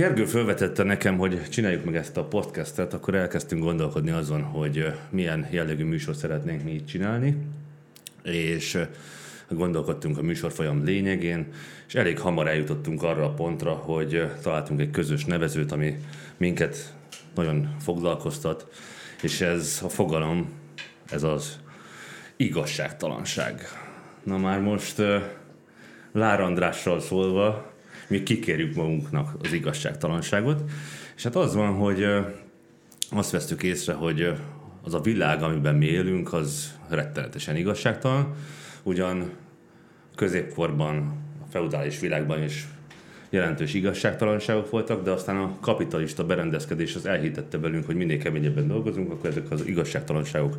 Gergő felvetette nekem, hogy csináljuk meg ezt a podcastet, akkor elkezdtünk gondolkodni azon, hogy milyen jellegű műsor szeretnénk mi itt csinálni, és gondolkodtunk a műsorfolyam lényegén, és elég hamar eljutottunk arra a pontra, hogy találtunk egy közös nevezőt, ami minket nagyon foglalkoztat, és ez a fogalom, ez az igazságtalanság. Na már most Lár Andrással szólva, mi kikérjük magunknak az igazságtalanságot, és hát az van, hogy azt vesztük észre, hogy az a világ, amiben mi élünk, az rettenetesen igazságtalan, ugyan középkorban, a feudális világban is jelentős igazságtalanságok voltak, de aztán a kapitalista berendezkedés az elhitette velünk, hogy minél keményebben dolgozunk, akkor ezek az igazságtalanságok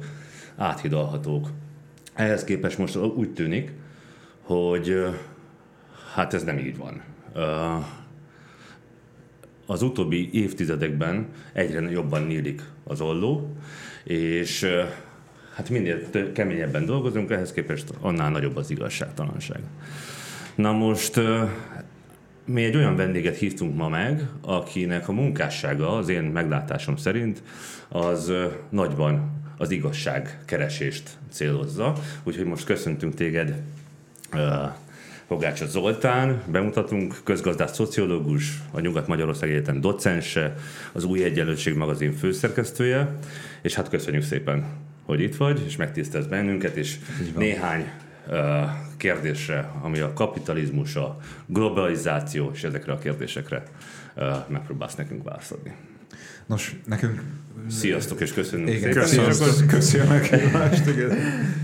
áthidalhatók. Ehhez képest most úgy tűnik, hogy hát ez nem így van. Az utóbbi évtizedekben egyre jobban nyílik az olló, és hát minél keményebben dolgozunk, ehhez képest annál nagyobb az igazságtalanság. Na most mi egy olyan vendéget hívtunk ma meg, akinek a munkássága az én meglátásom szerint az nagyban az igazság keresést célozza. Úgyhogy most köszöntünk téged Fogácsa Zoltán, bemutatunk, közgazdász szociológus, a Nyugat-Magyarország Egyetem docense, az Új Egyenlőség magazin főszerkesztője, és hát köszönjük szépen, hogy itt vagy, és megtisztelsz bennünket, és néhány uh, kérdésre, ami a kapitalizmus, a globalizáció, és ezekre a kérdésekre uh, megpróbálsz nekünk válaszolni. Nos, nekünk... Sziasztok, és köszönjük igen, szépen. Köszönjük, köszönjük,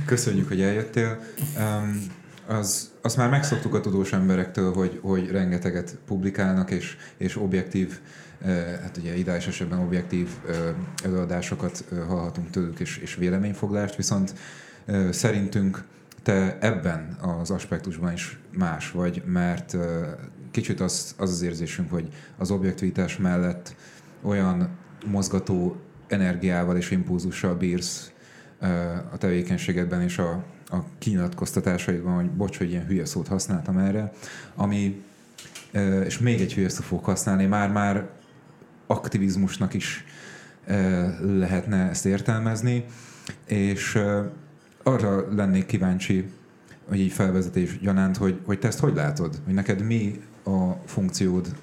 köszönjük, hogy eljöttél. Um, az, azt már megszoktuk a tudós emberektől, hogy, hogy rengeteget publikálnak, és, és objektív, hát ugye ideális esetben objektív előadásokat hallhatunk tőlük, és, és véleményfoglást, viszont szerintünk te ebben az aspektusban is más vagy, mert kicsit az az, az érzésünk, hogy az objektivitás mellett olyan mozgató energiával és impulzussal bírsz a tevékenységedben és a, a kinyilatkoztatásaidban, hogy bocs, hogy ilyen hülye szót használtam erre, ami, és még egy hülye szót fog használni, már-már aktivizmusnak is lehetne ezt értelmezni, és arra lennék kíváncsi, hogy így felvezetés gyanánt, hogy, hogy te ezt hogy látod? Hogy neked mi a funkciód,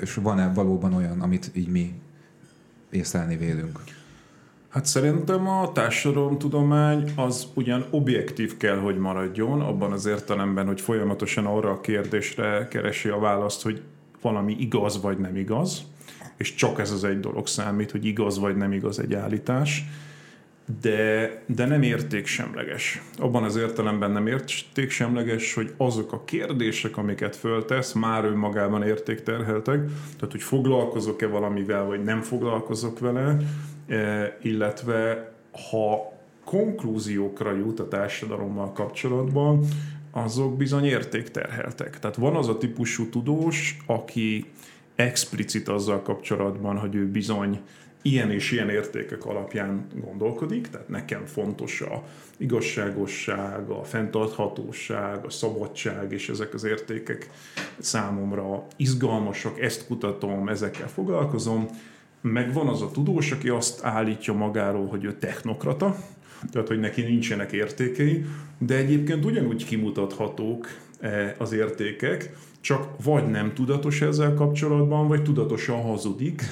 és van-e valóban olyan, amit így mi észlelni vélünk? Hát szerintem a társadalomtudomány az ugyan objektív kell, hogy maradjon, abban az értelemben, hogy folyamatosan arra a kérdésre keresi a választ, hogy valami igaz vagy nem igaz, és csak ez az egy dolog számít, hogy igaz vagy nem igaz egy állítás, de, de nem értéksemleges. Abban az értelemben nem értéksemleges, hogy azok a kérdések, amiket föltesz, már önmagában értékterheltek, tehát hogy foglalkozok-e valamivel, vagy nem foglalkozok vele, illetve ha konklúziókra jut a társadalommal kapcsolatban, azok bizony értékterheltek. Tehát van az a típusú tudós, aki explicit azzal kapcsolatban, hogy ő bizony ilyen és ilyen értékek alapján gondolkodik, tehát nekem fontos a igazságosság, a fenntarthatóság, a szabadság, és ezek az értékek számomra izgalmasak, ezt kutatom, ezekkel foglalkozom, meg van az a tudós, aki azt állítja magáról, hogy ő technokrata, tehát hogy neki nincsenek értékei, de egyébként ugyanúgy kimutathatók eh, az értékek, csak vagy nem tudatos ezzel kapcsolatban, vagy tudatosan hazudik,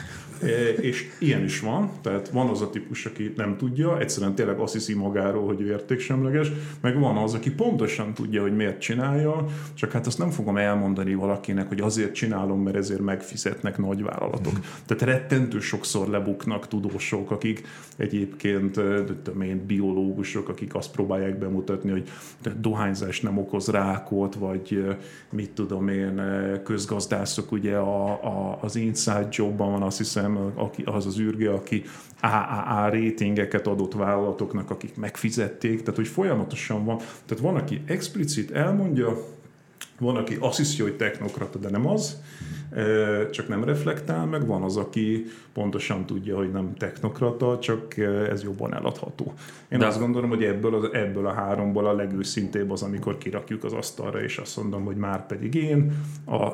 és ilyen is van, tehát van az a típus, aki nem tudja, egyszerűen tényleg azt hiszi magáról, hogy ő értéksemleges, meg van az, aki pontosan tudja, hogy miért csinálja, csak hát azt nem fogom elmondani valakinek, hogy azért csinálom, mert ezért megfizetnek nagyvállalatok. Mm. Tehát rettentő sokszor lebuknak tudósok, akik egyébként, tudom én, biológusok, akik azt próbálják bemutatni, hogy dohányzás nem okoz rákot, vagy mit tudom én, közgazdászok, ugye a, a, az Inside Jobban van azt hiszem aki, az az űrge, aki AAA rétingeket adott vállalatoknak, akik megfizették, tehát hogy folyamatosan van. Tehát van, aki explicit elmondja, Van, aki azt hiszi, hogy technokrata, de nem az, csak nem reflektál, meg van az, aki pontosan tudja, hogy nem technokrata, csak ez jobban eladható. Én de azt gondolom, hogy ebből, az, ebből a háromból a legőszintébb az, amikor kirakjuk az asztalra, és azt mondom, hogy már pedig én a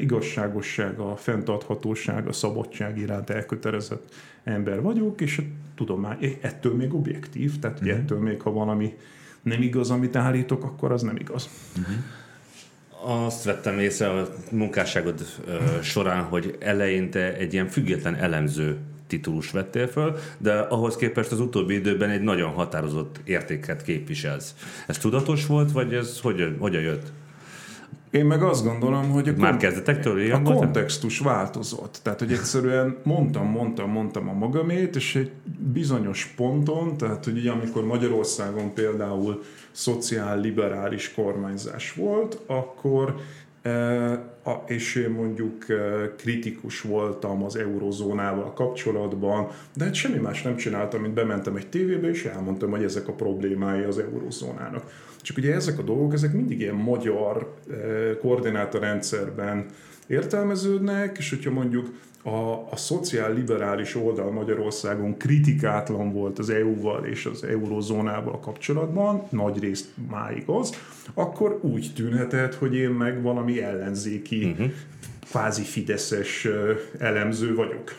igazságosság, a fenntarthatóság, a szabadság iránt elkötelezett ember vagyok, és a tudomány ettől még objektív, tehát uh-huh. ettől még, ha valami nem igaz, amit állítok, akkor az nem igaz. Uh-huh azt vettem észre a munkásságod során, hogy eleinte egy ilyen független elemző titulus vettél föl, de ahhoz képest az utóbbi időben egy nagyon határozott értéket képviselsz. Ez tudatos volt, vagy ez hogyan, hogyan jött? Én meg azt gondolom, hogy a, Már kezdetektől a kontextus változott. Tehát, hogy egyszerűen mondtam, mondtam, mondtam a magamét, és egy bizonyos ponton, tehát, hogy ugye amikor Magyarországon például szociál-liberális kormányzás volt, akkor és én mondjuk kritikus voltam az eurozónával kapcsolatban, de hát semmi más nem csináltam, mint bementem egy tévébe, és elmondtam, hogy ezek a problémái az eurozónának. Csak ugye ezek a dolgok, ezek mindig ilyen magyar koordinátorrendszerben értelmeződnek, és hogyha mondjuk a, a szociál-liberális oldal Magyarországon kritikátlan volt az EU-val és az eurozónával kapcsolatban, nagy részt máig az, akkor úgy tűnhetett, hogy én meg valami ellenzéki, uh-huh. kvázi fideszes elemző vagyok.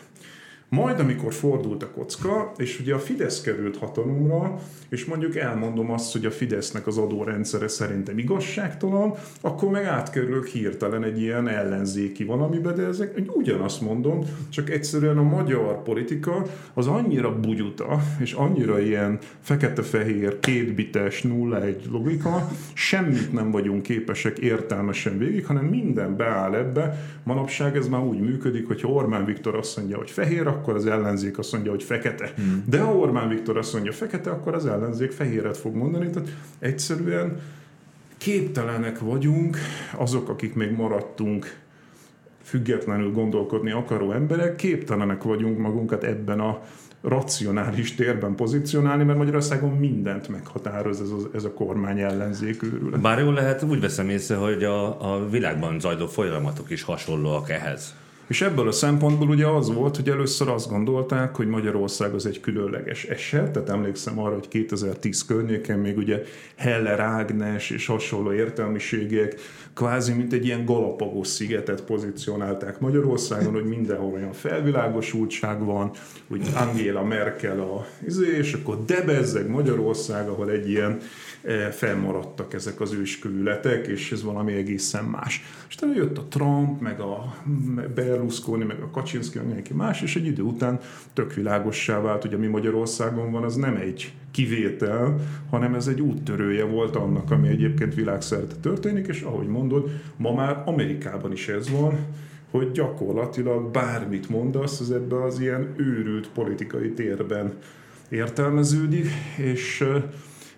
Majd, amikor fordult a kocka, és ugye a Fidesz került hatalomra, és mondjuk elmondom azt, hogy a Fidesznek az adórendszere szerintem igazságtalan, akkor meg átkerülök hirtelen egy ilyen ellenzéki valamibe, de ezek ugyanazt mondom, csak egyszerűen a magyar politika az annyira bugyuta, és annyira ilyen fekete-fehér, kétbites, nulla egy logika, semmit nem vagyunk képesek értelmesen végig, hanem minden beáll ebbe. Manapság ez már úgy működik, hogy Orbán Viktor azt mondja, hogy fehér, akkor az ellenzék azt mondja, hogy fekete. Hmm. De ha Orbán Viktor azt mondja fekete, akkor az ellenzék fehéret fog mondani. Tehát egyszerűen képtelenek vagyunk, azok, akik még maradtunk függetlenül gondolkodni akaró emberek, képtelenek vagyunk magunkat ebben a racionális térben pozícionálni, mert Magyarországon mindent meghatároz ez a, ez a kormány ellenzék őrület. Bár jól lehet, úgy veszem észre, hogy a, a világban zajló folyamatok is hasonlóak ehhez. És ebből a szempontból ugye az volt, hogy először azt gondolták, hogy Magyarország az egy különleges eset, tehát emlékszem arra, hogy 2010 környéken még ugye Heller Ágnes és hasonló értelmiségek kvázi mint egy ilyen Galapagos szigetet pozícionálták Magyarországon, hogy mindenhol olyan felvilágosultság van, hogy Angela Merkel a izé, és akkor debezzeg Magyarország, ahol egy ilyen felmaradtak ezek az őskövületek, és ez valami egészen más. És utána jött a Trump, meg a Berlusconi, meg a Kaczynszki, meg mindenki más, és egy idő után tök világossá vált, hogy ami Magyarországon van, az nem egy kivétel, hanem ez egy úttörője volt annak, ami egyébként világszerte történik, és ahogy mondod, ma már Amerikában is ez van, hogy gyakorlatilag bármit mondasz, az ebbe az ilyen őrült politikai térben értelmeződik, és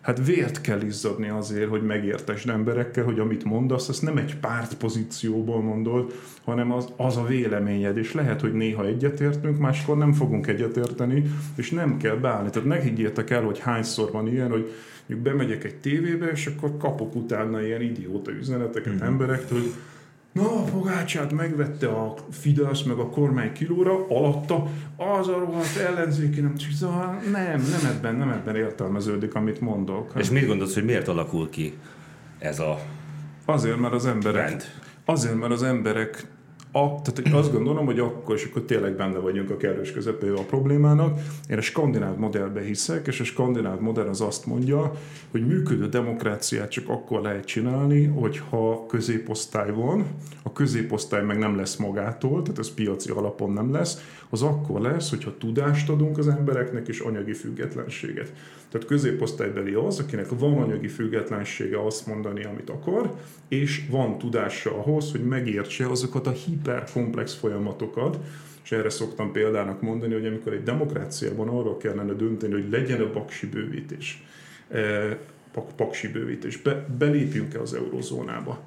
hát vért kell izzadni azért, hogy megértesd emberekkel, hogy amit mondasz, azt nem egy pártpozícióból mondod, hanem az, az a véleményed, és lehet, hogy néha egyetértünk, máskor nem fogunk egyetérteni, és nem kell beállni. Tehát ne higgyétek el, hogy hányszor van ilyen, hogy mondjuk bemegyek egy tévébe, és akkor kapok utána ilyen idióta üzeneteket mm-hmm. emberektől, hogy Na, a fogácsát megvette a Fidesz meg a kormány kilóra, alatta az a rohadt ellenzéki nem szóval nem, nem ebben, nem ebben értelmeződik, amit mondok. És mit gondolsz, hogy miért alakul ki ez a Azért, mert az emberek, rend. azért, mert az emberek a, tehát azt gondolom, hogy akkor, és akkor tényleg benne vagyunk a kellős közepébe a problémának. Én a skandináv modellbe hiszek, és a skandináv modell az azt mondja, hogy működő demokráciát csak akkor lehet csinálni, hogyha középosztály van, a középosztály meg nem lesz magától, tehát ez piaci alapon nem lesz, az akkor lesz, hogyha tudást adunk az embereknek és anyagi függetlenséget. Tehát középosztálybeli az, akinek van anyagi függetlensége azt mondani, amit akar, és van tudása ahhoz, hogy megértse azokat a hiperkomplex folyamatokat, és erre szoktam példának mondani, hogy amikor egy demokráciában arról kellene dönteni, hogy legyen a paksi bővítés, eh, paksi bővítés, be, belépjünk-e az eurozónába.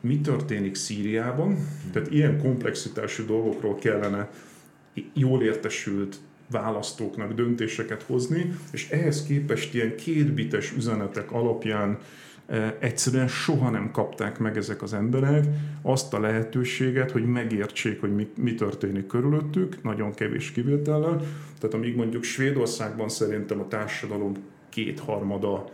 Mi történik Szíriában? Tehát ilyen komplexitású dolgokról kellene jól értesült választóknak döntéseket hozni, és ehhez képest ilyen kétbites üzenetek alapján egyszerűen soha nem kapták meg ezek az emberek azt a lehetőséget, hogy megértsék, hogy mi, mi történik körülöttük, nagyon kevés kivétellel. Tehát amíg mondjuk Svédországban szerintem a társadalom kétharmada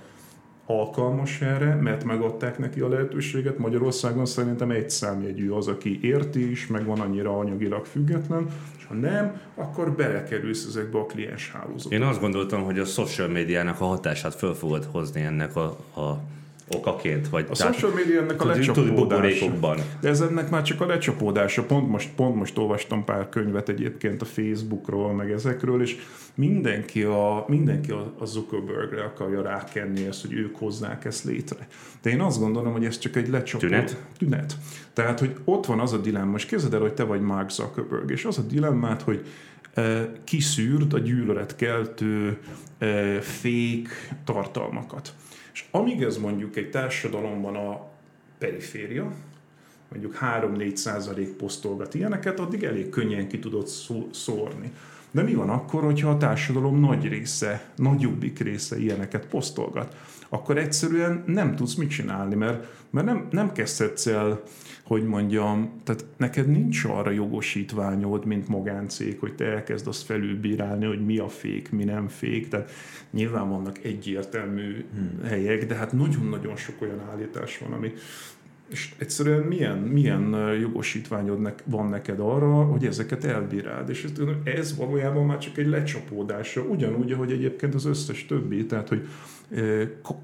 alkalmas erre, mert megadták neki a lehetőséget. Magyarországon szerintem egy számjegyű az, aki érti is, meg van annyira anyagilag független, és ha nem, akkor belekerülsz ezekbe a kliens hálózatokba. Én azt gondoltam, hogy a social médiának a hatását föl fogod hozni ennek a, a okaként. Vagy a tehát, social media ennek a lecsapódása. De ez ennek már csak a lecsapódása. Pont most, pont most olvastam pár könyvet egyébként a Facebookról, meg ezekről, és mindenki a, mindenki a Zuckerbergre akarja rákenni ezt, hogy ők hozzák ezt létre. De én azt gondolom, hogy ez csak egy lecsapó. Tünet? Tünet. Tehát, hogy ott van az a dilemma, most képzeld el, hogy te vagy Mark Zuckerberg, és az a dilemmát, hogy e, kiszűrd a gyűlöletkeltő e, fék tartalmakat. És amíg ez mondjuk egy társadalomban a periféria, mondjuk 3-4 százalék posztolgat ilyeneket, addig elég könnyen ki tudod szórni. De mi van akkor, hogyha a társadalom nagy része, nagyobbik része ilyeneket posztolgat? Akkor egyszerűen nem tudsz mit csinálni, mert, mert nem, nem kezdhetsz el, hogy mondjam, tehát neked nincs arra jogosítványod, mint magáncég, hogy te elkezd azt felülbírálni, hogy mi a fék, mi nem fék. Tehát nyilván vannak egyértelmű hmm. helyek, de hát nagyon-nagyon sok olyan állítás van, ami, és egyszerűen milyen, milyen jogosítványod van neked arra, hogy ezeket elbíráld. És ez valójában már csak egy lecsapódása, ugyanúgy, ahogy egyébként az összes többi, tehát hogy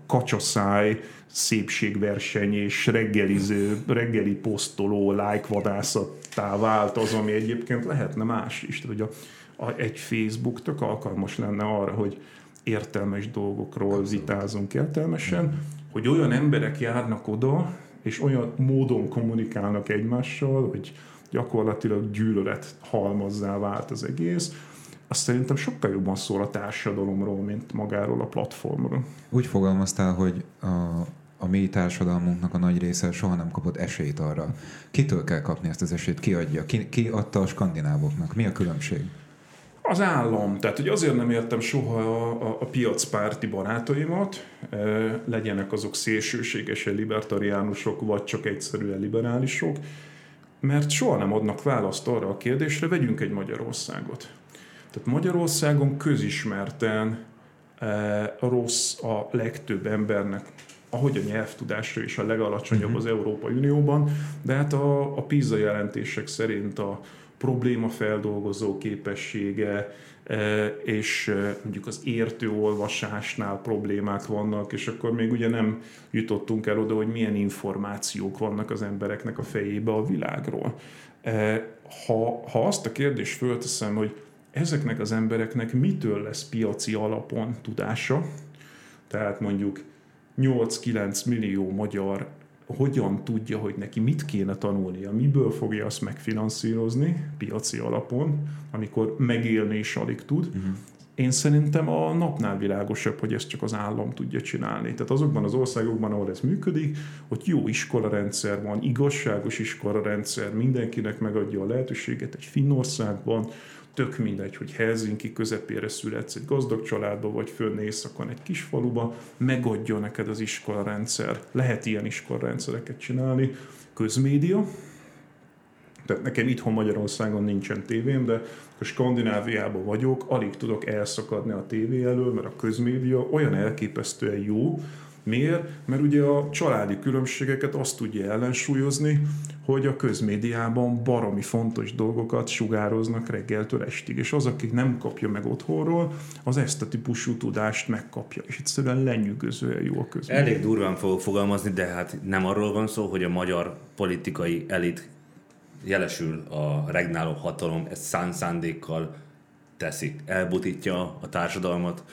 kacsaszáj, szépségverseny és reggeliző, reggeli posztoló, like vadászattá vált az, ami egyébként lehetne más is. Tehát, hogy a, a, egy Facebook tök alkalmas lenne arra, hogy értelmes dolgokról vitázunk értelmesen, hogy olyan emberek járnak oda, és olyan módon kommunikálnak egymással, hogy gyakorlatilag gyűlölet halmazzá vált az egész, azt szerintem sokkal jobban szól a társadalomról, mint magáról a platformról. Úgy fogalmaztál, hogy a, a mi társadalmunknak a nagy része soha nem kapott esélyt arra. Kitől kell kapni ezt az esélyt? Ki adja? Ki, ki adta a skandinávoknak? Mi a különbség? Az állam. Tehát, hogy azért nem értem soha a, a, a piacpárti barátaimat, e, legyenek azok szélsőségesen libertariánusok, vagy csak egyszerűen liberálisok, mert soha nem adnak választ arra a kérdésre, vegyünk egy Magyarországot. Tehát Magyarországon közismerten e, rossz a legtöbb embernek, ahogy a nyelvtudása is a legalacsonyabb uh-huh. az Európai Unióban, de hát a, a PISA jelentések szerint a problémafeldolgozó képessége, e, és e, mondjuk az értő olvasásnál problémák vannak, és akkor még ugye nem jutottunk el oda, hogy milyen információk vannak az embereknek a fejébe a világról. E, ha, ha azt a kérdést fölteszem, hogy ezeknek az embereknek mitől lesz piaci alapon tudása, tehát mondjuk 8-9 millió magyar hogyan tudja, hogy neki mit kéne tanulnia, miből fogja azt megfinanszírozni piaci alapon, amikor megélni is alig tud. Uh-huh. Én szerintem a napnál világosabb, hogy ezt csak az állam tudja csinálni. Tehát azokban az országokban, ahol ez működik, hogy jó iskolarendszer van, igazságos iskolarendszer, mindenkinek megadja a lehetőséget egy Finnországban, tök mindegy, hogy Helsinki közepére születsz egy gazdag családba, vagy fönn éjszakon egy kis faluba, megadja neked az iskolarendszer. Lehet ilyen iskolarendszereket csinálni. Közmédia, tehát nekem itthon Magyarországon nincsen tévém, de a Skandináviában vagyok, alig tudok elszakadni a tévé elől, mert a közmédia olyan elképesztően jó, Miért? Mert ugye a családi különbségeket azt tudja ellensúlyozni, hogy a közmédiában baromi fontos dolgokat sugároznak reggeltől estig, és az, aki nem kapja meg otthonról, az ezt a típusú tudást megkapja, és egyszerűen lenyűgözően jó a közmédia. Elég durván fogok fogalmazni, de hát nem arról van szó, hogy a magyar politikai elit jelesül a regnáló hatalom, ezt szán szándékkal teszi, elbutítja a társadalmat,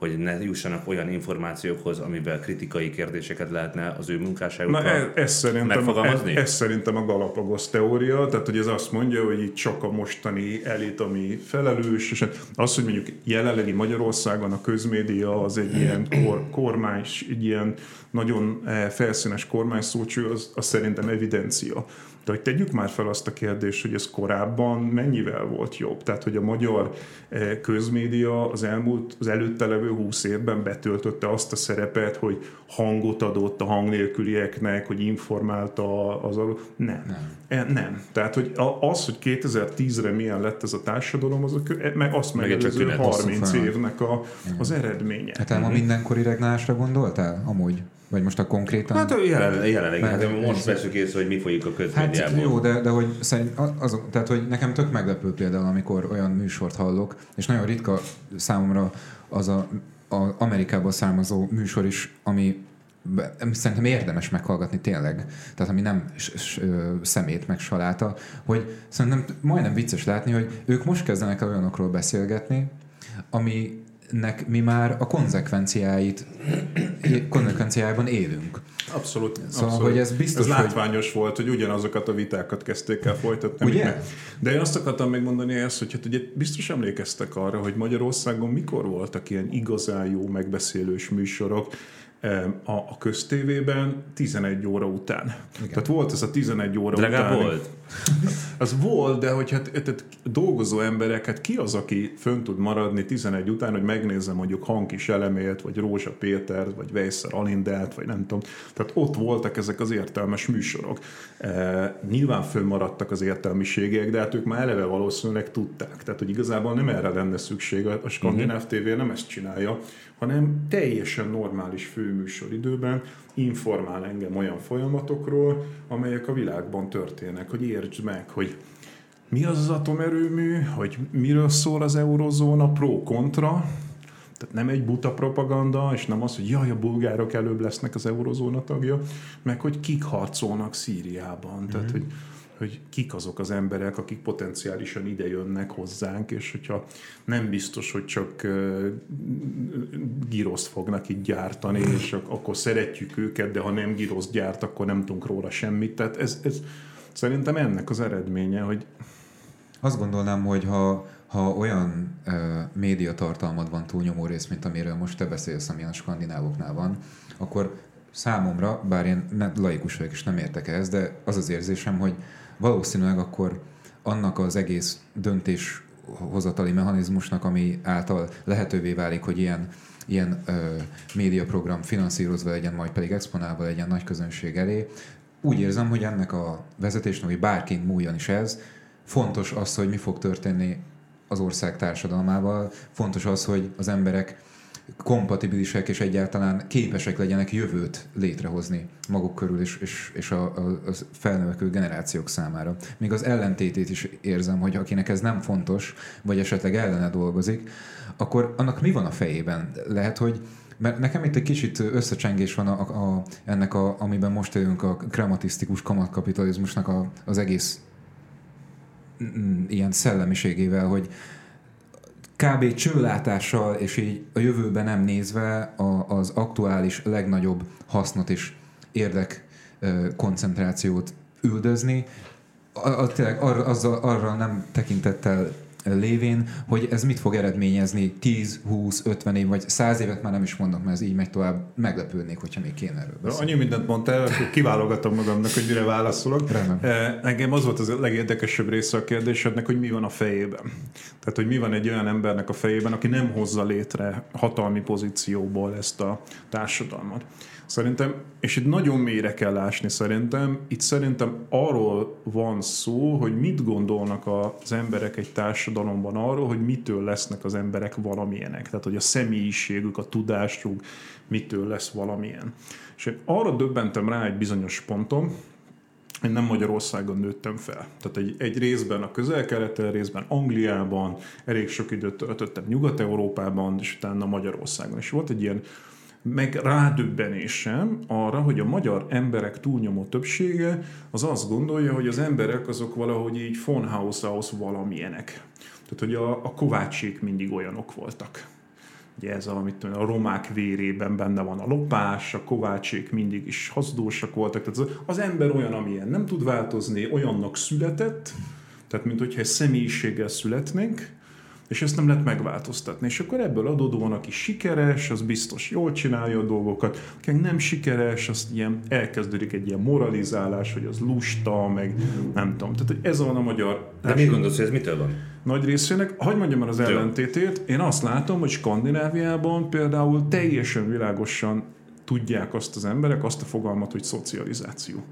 hogy ne jussanak olyan információkhoz, amivel kritikai kérdéseket lehetne az ő munkásságukkal Na ez, ez szerintem, megfogalmazni? Ez, ez szerintem a Galapagos teória, tehát hogy ez azt mondja, hogy itt csak a mostani elit, ami felelős, és az, hogy mondjuk jelenlegi Magyarországon a közmédia az egy ilyen kor, kormány, egy ilyen nagyon eh, felszínes kormány szócső, az, az szerintem evidencia. De hogy tegyük már fel azt a kérdést, hogy ez korábban mennyivel volt jobb. Tehát, hogy a magyar eh, közmédia az elmúlt, az előtte levő húsz évben betöltötte azt a szerepet, hogy hangot adott a hang nélkülieknek, hogy informálta az a... Nem. Nem. E, nem. Tehát, hogy az, hogy 2010-re milyen lett ez a társadalom, az a, meg azt megelőző 30 évnek a, az eredménye. Hát mm-hmm. a mindenkori regnálásra gondoltál? Amúgy? Vagy most a konkrétan? Hát jelen, jelenleg, hát most veszük észre, hogy mi folyik a közmédiában. Hát jó, de, de hogy szerint az, tehát, hogy nekem tök meglepő például, amikor olyan műsort hallok, és nagyon ritka számomra az a, a Amerikából származó műsor is, ami szerintem érdemes meghallgatni tényleg, tehát ami nem szemét meg saláta, hogy szerintem majdnem vicces látni, hogy ők most kezdenek olyanokról beszélgetni, ami nek mi már a konzekvenciáit, konzekvenciájában élünk. Abszolút. Szóval, abszolút. hogy ez biztos, ez látványos hogy... volt, hogy ugyanazokat a vitákat kezdték el folytatni. Ugye? Meg. De én azt akartam megmondani ezt, hogy hát ugye biztos emlékeztek arra, hogy Magyarországon mikor voltak ilyen igazán jó megbeszélős műsorok, a, a köztévében 11 óra után. Igen. Tehát volt ez a 11 óra Drágább után. volt? Az volt, de hogy hát, tehát dolgozó emberek, hát ki az, aki fönn tud maradni 11 után, hogy megnézem mondjuk Hankis Elemét, vagy Rózsa Pétert, vagy Vejszer Alindelt, vagy nem tudom. Tehát ott voltak ezek az értelmes műsorok. E, nyilván fönnmaradtak az értelmiségek, de hát ők már eleve valószínűleg tudták. Tehát, hogy igazából nem erre lenne szükség, a Skandináv TV nem ezt csinálja, hanem teljesen normális főműsoridőben informál engem olyan folyamatokról, amelyek a világban történnek, hogy értsd meg, hogy mi az az atomerőmű, hogy miről szól az eurozóna pro-kontra, tehát nem egy buta propaganda, és nem az, hogy jaj, a bulgárok előbb lesznek az eurozóna tagja, meg hogy kik harcolnak Szíriában. Mm-hmm. Tehát, mhm. hogy hogy kik azok az emberek, akik potenciálisan ide jönnek hozzánk, és hogyha nem biztos, hogy csak giroszt fognak itt gyártani, és akkor szeretjük őket, de ha nem giroszt gyárt, akkor nem tudunk róla semmit. Tehát ez, ez szerintem ennek az eredménye, hogy azt gondolnám, hogy ha, ha olyan uh, médiatartalmad van túlnyomó rész, mint amiről most te beszélsz, ami a skandinávoknál van, akkor számomra, bár én ne, laikus vagyok és nem értek ehhez, de az az érzésem, hogy valószínűleg akkor annak az egész döntés hozatali mechanizmusnak, ami által lehetővé válik, hogy ilyen, ilyen ö, médiaprogram finanszírozva legyen, majd pedig exponálva legyen nagy közönség elé. Úgy érzem, hogy ennek a vezetésnek, hogy bárki múljon is ez, fontos az, hogy mi fog történni az ország társadalmával, fontos az, hogy az emberek kompatibilisek és egyáltalán képesek legyenek jövőt létrehozni maguk körül és, és, és a, a, a felnövekvő generációk számára. Még az ellentétét is érzem, hogy akinek ez nem fontos, vagy esetleg ellene dolgozik, akkor annak mi van a fejében? Lehet, hogy mert nekem itt egy kicsit összecsengés van a, a, ennek, a, amiben most élünk, a krematisztikus kamatkapitalizmusnak a, az egész mm, mm, ilyen szellemiségével, hogy kb. csőlátással és így a jövőben nem nézve a, az aktuális legnagyobb hasznot és érdek koncentrációt üldözni, a, a, tényleg arra, azzal, arra nem tekintettel lévén, hogy ez mit fog eredményezni 10, 20, 50 év, vagy 100 évet már nem is mondok, mert ez így megy tovább, meglepődnék, hogyha még kéne erről beszélni. Annyi mindent mondtál, akkor kiválogatom magamnak, hogy mire válaszolok. Rendben. Eh, engem az volt az a legérdekesebb része a kérdésednek, hogy mi van a fejében. Tehát, hogy mi van egy olyan embernek a fejében, aki nem hozza létre hatalmi pozícióból ezt a társadalmat. Szerintem, és itt nagyon mélyre kell ásni szerintem, itt szerintem arról van szó, hogy mit gondolnak az emberek egy társadalomban arról, hogy mitől lesznek az emberek valamilyenek. Tehát, hogy a személyiségük, a tudásuk mitől lesz valamilyen. És én arra döbbentem rá egy bizonyos ponton, én nem Magyarországon nőttem fel. Tehát egy, egy részben a közel-keleten, részben Angliában, elég sok időt töltöttem Nyugat-Európában, és utána Magyarországon. És volt egy ilyen meg rádöbbenésem arra, hogy a magyar emberek túlnyomó többsége az azt gondolja, hogy az emberek azok valahogy így von Haushaus valamilyenek. Tehát, hogy a, a kovácsék mindig olyanok voltak. Ugye ez a, amit tudom, a romák vérében benne van a lopás, a kovácsék mindig is hazdósak voltak. Tehát az, az ember olyan, amilyen nem tud változni, olyannak született, tehát mint hogyha egy személyiséggel születnénk, és ezt nem lehet megváltoztatni. És akkor ebből adódóan, aki sikeres, az biztos jól csinálja a dolgokat, aki nem sikeres, az ilyen elkezdődik egy ilyen moralizálás, hogy az lusta, meg nem tudom. Tehát hogy ez van a magyar... De mi gondolsz, hogy ez mitől van? nagy részének. Hagy mondjam el az ellentétét. Én azt látom, hogy Skandináviában például teljesen világosan tudják azt az emberek, azt a fogalmat, hogy szocializáció.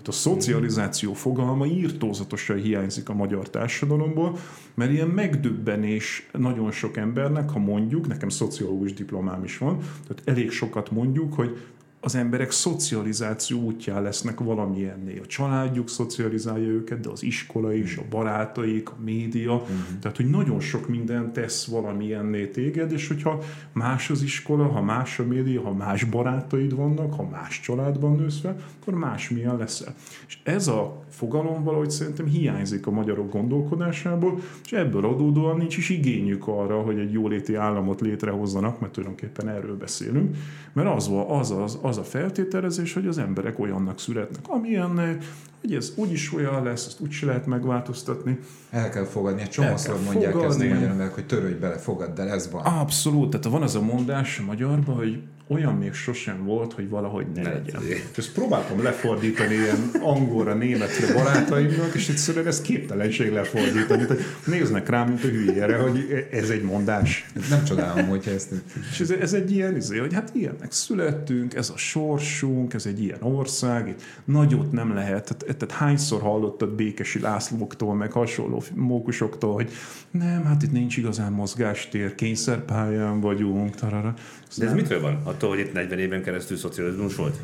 Tehát a szocializáció fogalma írtózatosan hiányzik a magyar társadalomból, mert ilyen megdöbbenés nagyon sok embernek, ha mondjuk, nekem szociológus diplomám is van, tehát elég sokat mondjuk, hogy az emberek szocializáció útján lesznek valamilyennél. A családjuk szocializálja őket, de az iskola is, a barátaik, a média. Uh-huh. Tehát, hogy nagyon sok minden tesz valamilyenné téged, és hogyha más az iskola, ha más a média, ha más barátaid vannak, ha más családban nősz fel, akkor másmilyen leszel. És ez a fogalom valahogy szerintem hiányzik a magyarok gondolkodásából, és ebből adódóan nincs is igényük arra, hogy egy jóléti államot létrehozzanak, mert tulajdonképpen erről beszélünk, mert az, az, az, az a feltételezés, hogy az emberek olyannak születnek, amilyennek, hogy ez úgyis olyan lesz, ezt úgy se lehet megváltoztatni. El kell fogadni, egy csomószor mondják fogadni. ezt a magyar emberek, hogy törődj bele, fogadd el, ez van. Abszolút, tehát van az a mondás a magyarban, hogy olyan még sosem volt, hogy valahogy ne, ne legyen. Ezt próbáltam lefordítani ilyen angolra, németre barátaimnak, és egyszerűen ez képtelenség lefordítani. Tehát néznek rám, mint a hülyére, hogy ez egy mondás. Nem csodálom, hogyha ezt... És ez, ez egy ilyen, izé, hogy hát ilyennek születtünk, ez a sorsunk, ez egy ilyen ország, itt nagyot nem lehet. Tehát, tehát hányszor hallottad Békesi Lászlóktól, meg hasonló mókusoktól, hogy nem, hát itt nincs igazán mozgástér, kényszerpályán vagyunk, tarara. De ez mitől van? Attól, hogy itt 40 éven keresztül szocializmus volt?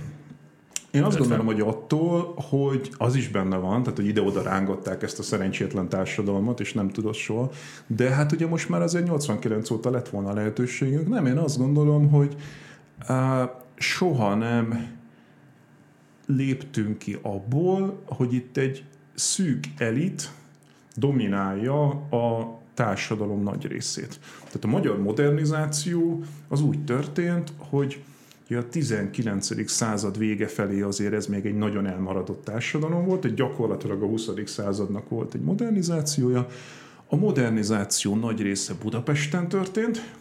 Én azt gondolom, hogy attól, hogy az is benne van, tehát hogy ide-oda rángatták ezt a szerencsétlen társadalmat, és nem tudott soha. De hát ugye most már azért 89 óta lett volna lehetőségünk. Nem, én azt gondolom, hogy uh, soha nem léptünk ki abból, hogy itt egy szűk elit dominálja a társadalom nagy részét. Tehát a magyar modernizáció az úgy történt, hogy a 19. század vége felé azért ez még egy nagyon elmaradott társadalom volt, egy gyakorlatilag a 20. századnak volt egy modernizációja. A modernizáció nagy része Budapesten történt,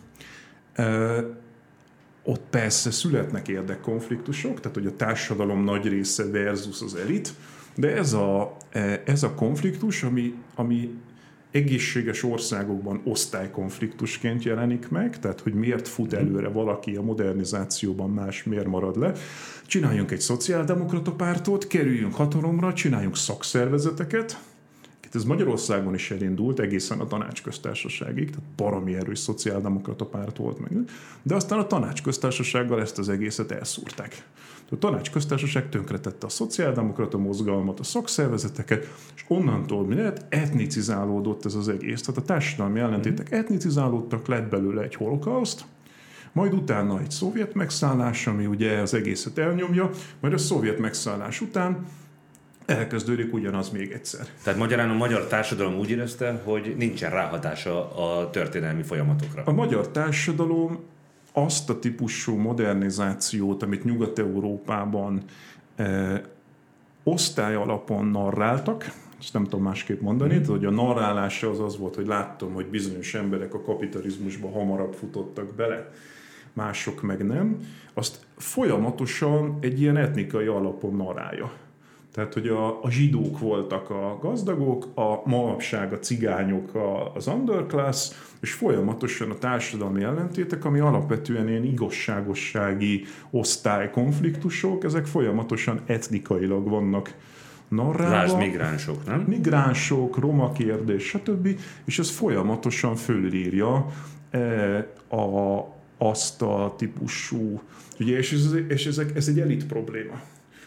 ott persze születnek érdekkonfliktusok, tehát hogy a társadalom nagy része versus az elit, de ez a, ez a konfliktus, ami, ami egészséges országokban osztálykonfliktusként jelenik meg, tehát hogy miért fut előre valaki a modernizációban, más miért marad le. Csináljunk egy szociáldemokrata pártot, kerüljünk hatalomra, csináljunk szakszervezeteket, ez Magyarországon is elindult egészen a tanácsköztársaságig, tehát parami erős szociáldemokrata párt volt meg. De aztán a tanácsköztársasággal ezt az egészet elszúrták. A tanácsköztársaság tönkretette a szociáldemokrata mozgalmat, a szakszervezeteket, és onnantól mi lehet, etnicizálódott ez az egész. Tehát a társadalmi ellentétek etnicizálódtak, lett belőle egy holokauszt, majd utána egy szovjet megszállás, ami ugye az egészet elnyomja, majd a szovjet megszállás után elkezdődik ugyanaz még egyszer. Tehát magyarán a magyar társadalom úgy érezte, hogy nincsen ráhatása a történelmi folyamatokra. A magyar társadalom azt a típusú modernizációt, amit Nyugat-Európában eh, osztály alapon narráltak, ezt nem tudom másképp mondani, mm. hogy a narrálása az az volt, hogy láttam, hogy bizonyos emberek a kapitalizmusba hamarabb futottak bele, mások meg nem, azt folyamatosan egy ilyen etnikai alapon narálja. Tehát, hogy a, a zsidók voltak a gazdagok, a manapság a cigányok a, az underclass, és folyamatosan a társadalmi ellentétek, ami alapvetően ilyen igazságossági osztálykonfliktusok, ezek folyamatosan etnikailag vannak narrálva. Lásd migránsok, nem? Migránsok, roma kérdés, stb. És ez folyamatosan fölírja e, a, azt a típusú, ugye, és ez, és ezek, ez egy elit probléma.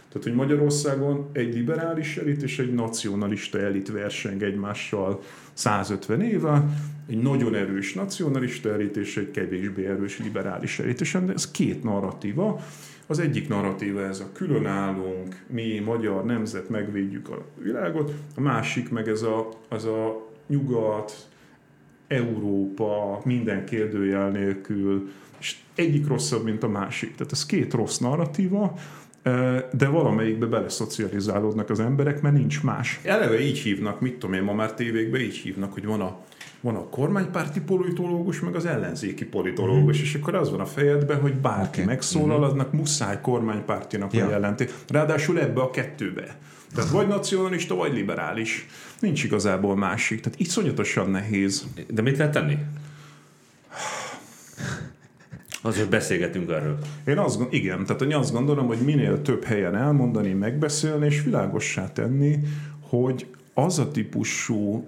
Tehát, hogy Magyarországon egy liberális elit és egy nacionalista elit verseng egymással 150 éve, egy nagyon erős nacionalista elit és egy kevésbé erős liberális elit. És ez két narratíva. Az egyik narratíva ez a különállunk, mi magyar nemzet megvédjük a világot, a másik meg ez a, az a nyugat, Európa, minden kérdőjel nélkül, és egyik rosszabb, mint a másik. Tehát ez két rossz narratíva, de valamelyikbe beleszocializálódnak az emberek, mert nincs más. Eleve így hívnak, mit tudom én, ma már tévékben így hívnak, hogy van a van a kormánypárti politológus, meg az ellenzéki politológus, mm. és akkor az van a fejedben, hogy bárki okay. megszólal, mm-hmm. aznak muszáj kormánypártinak ja. a jelenté. Ráadásul ebbe a kettőbe. Tehát vagy nacionalista, vagy liberális. Nincs igazából másik. Tehát iszonyatosan nehéz. De mit lehet tenni? Azért beszélgetünk erről. Én azt, igen, tehát én azt gondolom, hogy minél több helyen elmondani, megbeszélni, és világossá tenni, hogy az a típusú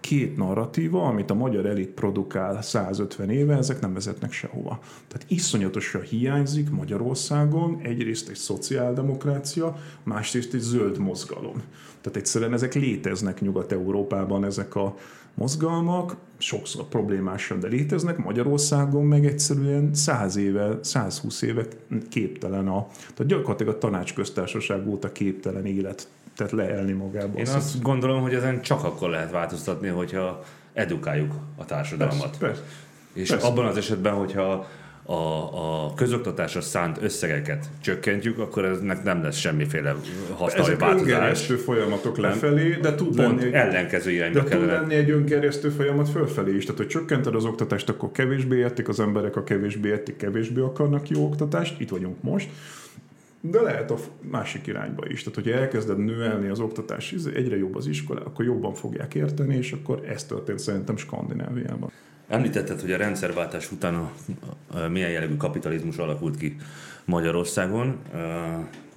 két narratíva, amit a magyar elit produkál 150 éve, ezek nem vezetnek sehova. Tehát iszonyatosan hiányzik Magyarországon egyrészt egy szociáldemokrácia, másrészt egy zöld mozgalom. Tehát egyszerűen ezek léteznek Nyugat-Európában, ezek a mozgalmak, sokszor problémásan, de léteznek, Magyarországon meg egyszerűen 100 éve, 120 éve képtelen a, tehát gyakorlatilag a tanácsköztársaság óta képtelen élet tehát leelni magába. Én azt gondolom, hogy ezen csak akkor lehet változtatni, hogyha edukáljuk a társadalmat. Persze, persze. És persze. abban az esetben, hogyha a, a közoktatásra szánt összegeket csökkentjük, akkor eznek nem lesz semmiféle változás. Ezek folyamatok lefelé, de tud Pont lenni, ellenkező irányba de tud lenni egy öngerjesztő folyamat fölfelé is. Tehát, hogy csökkented az oktatást, akkor kevésbé értik az emberek, a kevésbé értik, kevésbé akarnak jó oktatást. Itt vagyunk most de lehet a másik irányba is. Tehát, hogyha elkezded növelni az oktatás, egyre jobb az iskola, akkor jobban fogják érteni, és akkor ez történt szerintem Skandináviában. Említetted, hogy a rendszerváltás után a, a, a milyen jellegű kapitalizmus alakult ki Magyarországon,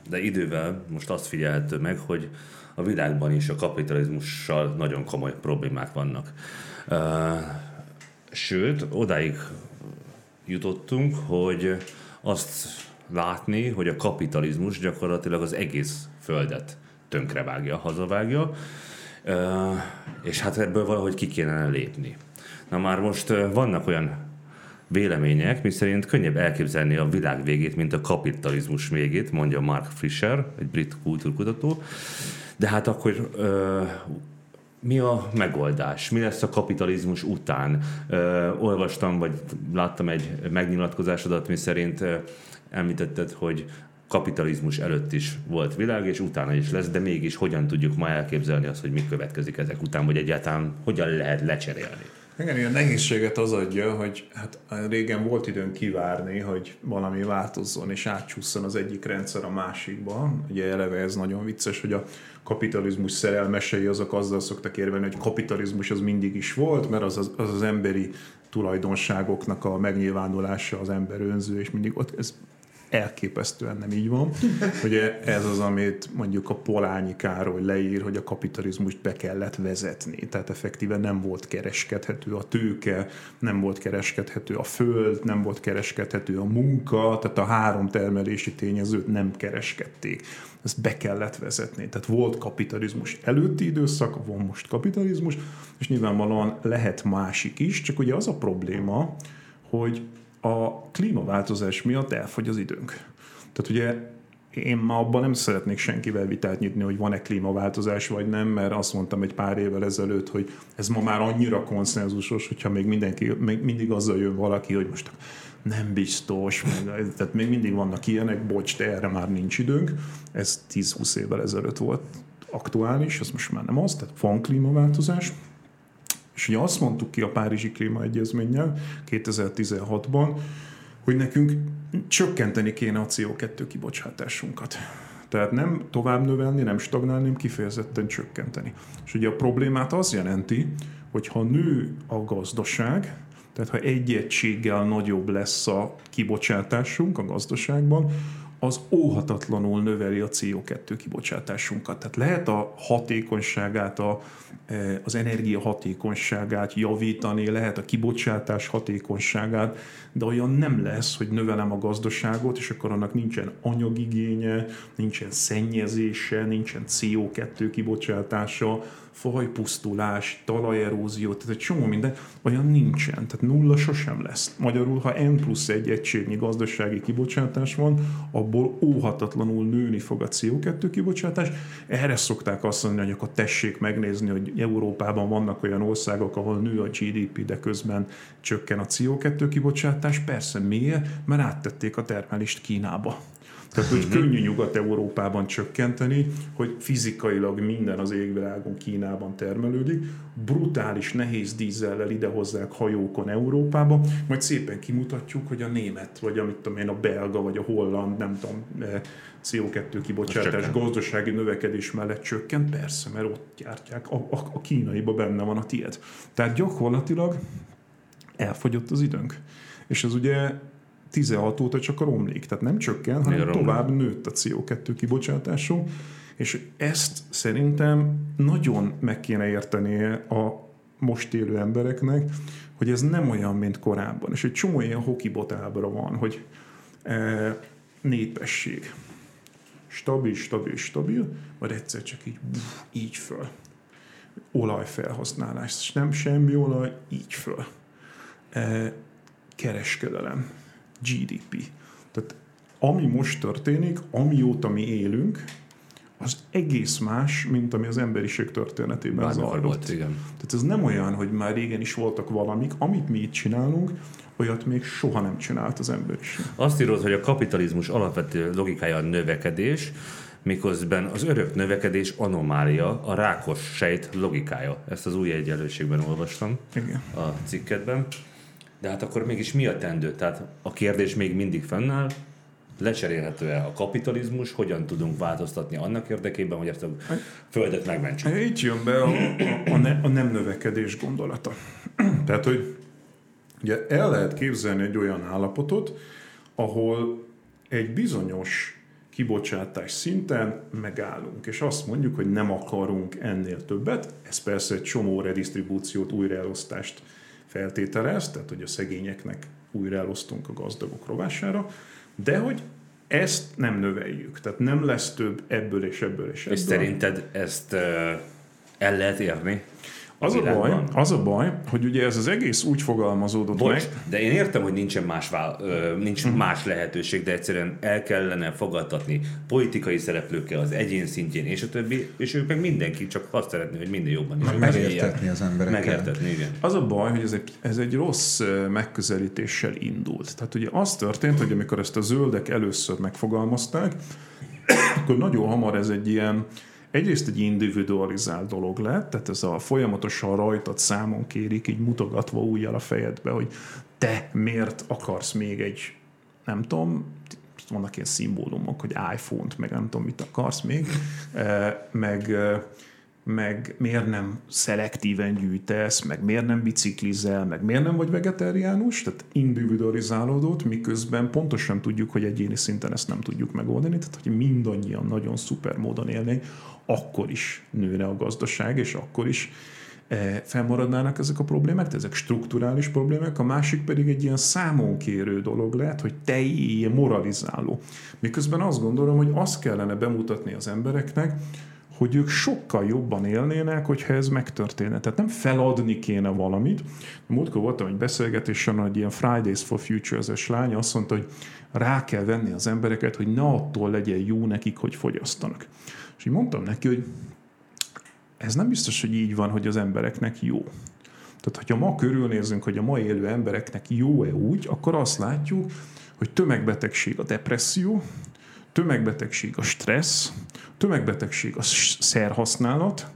de idővel most azt figyelhető meg, hogy a világban is a kapitalizmussal nagyon komoly problémák vannak. Sőt, odáig jutottunk, hogy azt látni, hogy a kapitalizmus gyakorlatilag az egész földet tönkrevágja, hazavágja, és hát ebből valahogy ki kéne lépni. Na már most vannak olyan vélemények, miszerint könnyebb elképzelni a világ végét, mint a kapitalizmus végét, mondja Mark Fisher, egy brit kultúrkutató. De hát akkor mi a megoldás? Mi lesz a kapitalizmus után? olvastam, vagy láttam egy megnyilatkozásodat, mi szerint említetted, hogy kapitalizmus előtt is volt világ, és utána is lesz, de mégis hogyan tudjuk ma elképzelni azt, hogy mi következik ezek után, vagy egyáltalán hogyan lehet lecserélni? Igen, a nehézséget az adja, hogy hát régen volt időn kivárni, hogy valami változzon és átcsúszson az egyik rendszer a másikba. Ugye eleve ez nagyon vicces, hogy a kapitalizmus szerelmesei azok azzal szoktak érvelni, hogy kapitalizmus az mindig is volt, mert az az, az, az emberi tulajdonságoknak a megnyilvánulása, az ember önző, és mindig ott ez elképesztően nem így van. Ugye ez az, amit mondjuk a Polányi Károly leír, hogy a kapitalizmust be kellett vezetni. Tehát effektíven nem volt kereskedhető a tőke, nem volt kereskedhető a föld, nem volt kereskedhető a munka, tehát a három termelési tényezőt nem kereskedték. Ezt be kellett vezetni. Tehát volt kapitalizmus előtti időszak, van most kapitalizmus, és nyilvánvalóan lehet másik is, csak ugye az a probléma, hogy a klímaváltozás miatt elfogy az időnk. Tehát ugye én ma abban nem szeretnék senkivel vitát nyitni, hogy van-e klímaváltozás vagy nem, mert azt mondtam egy pár évvel ezelőtt, hogy ez ma már annyira konszenzusos, hogyha még, mindenki, még mindig azzal jön valaki, hogy most nem biztos, meg, tehát még mindig vannak ilyenek, bocs, de erre már nincs időnk. Ez 10-20 évvel ezelőtt volt aktuális, ez most már nem az, tehát van klímaváltozás, és ugye azt mondtuk ki a Párizsi Klímaegyezménnyel 2016-ban, hogy nekünk csökkenteni kéne a CO2 kibocsátásunkat. Tehát nem tovább növelni, nem stagnálni, hanem kifejezetten csökkenteni. És ugye a problémát az jelenti, hogy ha nő a gazdaság, tehát ha egy egységgel nagyobb lesz a kibocsátásunk a gazdaságban, az óhatatlanul növeli a CO2 kibocsátásunkat. Tehát lehet a hatékonyságát, a, e, az energia hatékonyságát javítani, lehet a kibocsátás hatékonyságát, de olyan nem lesz, hogy növelem a gazdaságot, és akkor annak nincsen anyagigénye, nincsen szennyezése, nincsen CO2 kibocsátása, fajpusztulás, talajerózió, tehát egy csomó minden, olyan nincsen, tehát nulla sosem lesz. Magyarul, ha N plusz egy egységnyi gazdasági kibocsátás van, abból óhatatlanul nőni fog a CO2 kibocsátás. Erre szokták azt mondani, hogy akkor tessék megnézni, hogy Európában vannak olyan országok, ahol nő a GDP, de közben csökken a CO2 kibocsátás. Persze miért? Mert áttették a termelést Kínába. Tehát, hogy könnyű Nyugat-Európában csökkenteni, hogy fizikailag minden az égvilágon Kínában termelődik, brutális nehéz dízellel idehozzák hajókon Európába, majd szépen kimutatjuk, hogy a német, vagy amit tudom én, a belga, vagy a holland, nem tudom, eh, CO2 kibocsátás gazdasági növekedés mellett csökkent, persze, mert ott gyártják, a, a, a kínaiba benne van a tiéd. Tehát gyakorlatilag elfogyott az időnk. És ez ugye 16 óta csak a romlik, tehát nem csökken, hanem romlik? tovább nőtt a CO2 kibocsátásunk, és ezt szerintem nagyon meg kéne értenie a most élő embereknek, hogy ez nem olyan, mint korábban. És egy csomó ilyen hokibotábra van, hogy e, népesség. Stabil, stabil, stabil, majd egyszer csak így, buf, így föl. Olajfelhasználás, és nem semmi olaj, így föl. E, kereskedelem, GDP. Tehát ami most történik, amióta mi élünk, az egész más, mint ami az emberiség történetében Bármikor zajlott. volt, igen. Tehát ez nem olyan, hogy már régen is voltak valamik, amit mi itt csinálunk, olyat még soha nem csinált az emberiség. Azt írod, hogy a kapitalizmus alapvető logikája a növekedés, miközben az örök növekedés anomália, a rákos sejt logikája. Ezt az új egyenlőségben olvastam Igen. a cikkedben. De hát akkor mégis mi a tendő? Tehát a kérdés még mindig fennáll, lecserélhető-e a kapitalizmus, hogyan tudunk változtatni annak érdekében, hogy ezt a földet megmentsük. Itt jön be a, a, a, ne, a nem növekedés gondolata. Tehát, hogy ugye el lehet képzelni egy olyan állapotot, ahol egy bizonyos kibocsátás szinten megállunk, és azt mondjuk, hogy nem akarunk ennél többet. Ez persze egy csomó redistribúciót, újraelosztást feltételez, tehát hogy a szegényeknek újraelosztunk a gazdagok rovására, de hogy ezt nem növeljük, tehát nem lesz több ebből és ebből és ebből. És szerinted ezt uh, el lehet érni? Az a, baj, az a baj, hogy ugye ez az egész úgy fogalmazódott Bocs, meg, de én értem, hogy nincsen más, vál, nincs Mhm. más lehetőség, de egyszerűen el kellene fogadtatni politikai szereplőkkel az egyén szintjén, és a többi, és ők meg mindenki csak azt szeretné, hogy minden jobban is. Megértetni az emberekkel. Megértetni, igen. Az a baj, hogy ez egy, ez egy rossz megközelítéssel indult. Tehát ugye az történt, hogy amikor ezt a zöldek először megfogalmazták, akkor nagyon hamar ez egy ilyen, egyrészt egy individualizált dolog lett, tehát ez a folyamatosan rajtad számon kérik, így mutogatva újjal a fejedbe, hogy te miért akarsz még egy, nem tudom, vannak ilyen szimbólumok, hogy iPhone-t, meg nem tudom, mit akarsz még, eh, meg eh, meg miért nem szelektíven gyűjtesz, meg miért nem biciklizel, meg miért nem vagy vegetáriánus, tehát individualizálódott, miközben pontosan tudjuk, hogy egyéni szinten ezt nem tudjuk megoldani, tehát hogy mindannyian nagyon szuper módon élnénk, akkor is nőne a gazdaság, és akkor is eh, felmaradnának ezek a problémák, de ezek strukturális problémák, a másik pedig egy ilyen számonkérő dolog lehet, hogy te moralizáló. Miközben azt gondolom, hogy azt kellene bemutatni az embereknek, hogy ők sokkal jobban élnének, hogyha ez megtörténne. Tehát nem feladni kéne valamit. Múltkor voltam egy beszélgetésen, hogy ilyen Fridays for Future-es lány azt mondta, hogy rá kell venni az embereket, hogy ne attól legyen jó nekik, hogy fogyasztanak. És így mondtam neki, hogy ez nem biztos, hogy így van, hogy az embereknek jó. Tehát, hogyha ma körülnézünk, hogy a ma élő embereknek jó-e úgy, akkor azt látjuk, hogy tömegbetegség a depresszió, tömegbetegség a stressz, tömegbetegség a szerhasználat,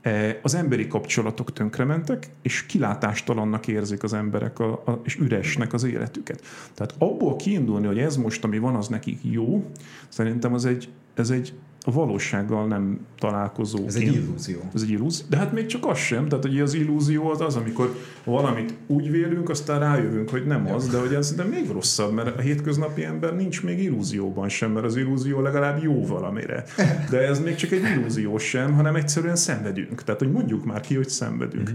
eh, az emberi kapcsolatok tönkrementek, és kilátástalannak érzik az emberek, a, a, és üresnek az életüket. Tehát abból kiindulni, hogy ez most, ami van, az nekik jó, szerintem az egy, ez egy a valósággal nem találkozó. Ez egy illúzió. Ez egy illúzió. De hát még csak az sem. Tehát hogy az illúzió az az, amikor valamit úgy vélünk, aztán rájövünk, hogy nem az, de hogy ez de még rosszabb, mert a hétköznapi ember nincs még illúzióban sem, mert az illúzió legalább jó valamire. De ez még csak egy illúzió sem, hanem egyszerűen szenvedünk. Tehát, hogy mondjuk már ki, hogy szenvedünk.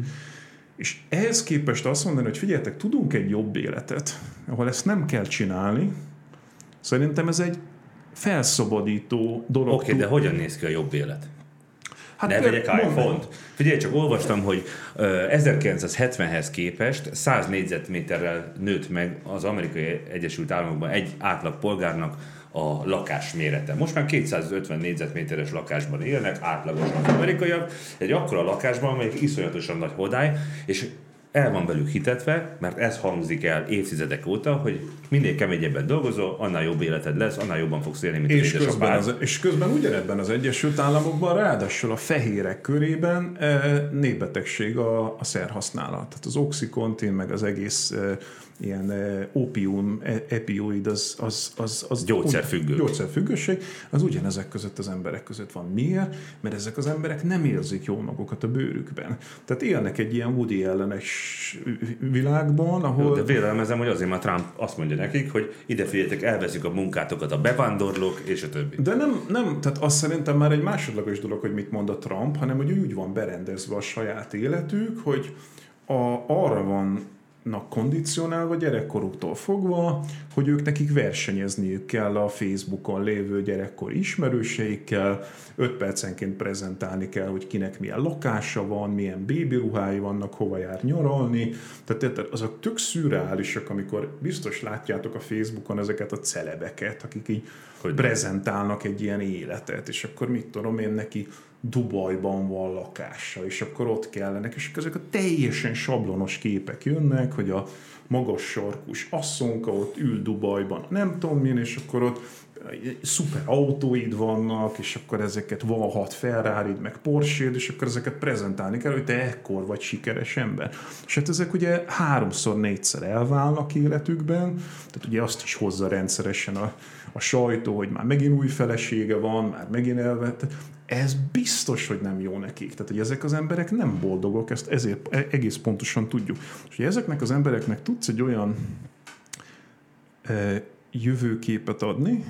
És ehhez képest azt mondani, hogy figyeljetek, tudunk egy jobb életet, ahol ezt nem kell csinálni, szerintem ez egy felszabadító dolog. Oké, okay, de hogyan néz ki a jobb élet? hát ne vegyek iPhone-t. Figyelj, csak olvastam, hogy ö, 1970-hez képest 100 négyzetméterrel nőtt meg az Amerikai Egyesült Államokban egy átlag polgárnak a lakás mérete. Most már 250 négyzetméteres lakásban élnek, átlagosan az amerikaiak, egy akkora lakásban, amelyik iszonyatosan nagy hodály, és el van velük hitetve, mert ez hangzik el évtizedek óta, hogy minél keményebben dolgozol, annál jobb életed lesz, annál jobban fogsz élni, mint És az közben, az, és közben ugyanebben az Egyesült Államokban ráadásul a fehérek körében e, népbetegség a, a szerhasználat. Tehát az oxycontin, meg az egész e, ilyen opium, epioid, az, az, az, az Gyógyszerfüggő. gyógyszerfüggőség, az ugyanezek között az emberek között van. Miért? Mert ezek az emberek nem érzik jól magukat a bőrükben. Tehát élnek egy ilyen Woody ellenes világban, ahol... De vélelmezem, hogy azért már Trump azt mondja nekik, hogy ide figyeljetek, elveszik a munkátokat a bevándorlók, és a többi. De nem, nem, tehát azt szerintem már egy másodlagos dolog, hogy mit mond a Trump, hanem hogy úgy van berendezve a saját életük, hogy a, arra van kondicionálva gyerekkoruktól fogva, hogy ők nekik versenyezniük kell a Facebookon lévő gyerekkor ismerőseikkel, 5 percenként prezentálni kell, hogy kinek milyen lakása van, milyen bébi ruhái vannak, hova jár nyaralni. Tehát érted, azok tök szürreálisak, amikor biztos látjátok a Facebookon ezeket a celebeket, akik így hogy prezentálnak egy ilyen életet, és akkor mit tudom én neki Dubajban van lakása, és akkor ott kellenek, és ezek a teljesen sablonos képek jönnek, hogy a magas sarkus asszonka ott ül Dubajban, nem tudom milyen, és akkor ott szuper autóid vannak, és akkor ezeket van hat ferrari meg porsche és akkor ezeket prezentálni kell, hogy te ekkor vagy sikeres ember. És hát ezek ugye háromszor, négyszer elválnak életükben, tehát ugye azt is hozza rendszeresen a, a sajtó, hogy már megint új felesége van, már megint elvette. Ez biztos, hogy nem jó nekik. Tehát, hogy ezek az emberek nem boldogok, ezt ezért e- egész pontosan tudjuk. És hogy ezeknek az embereknek tudsz egy olyan e, jövőképet adni,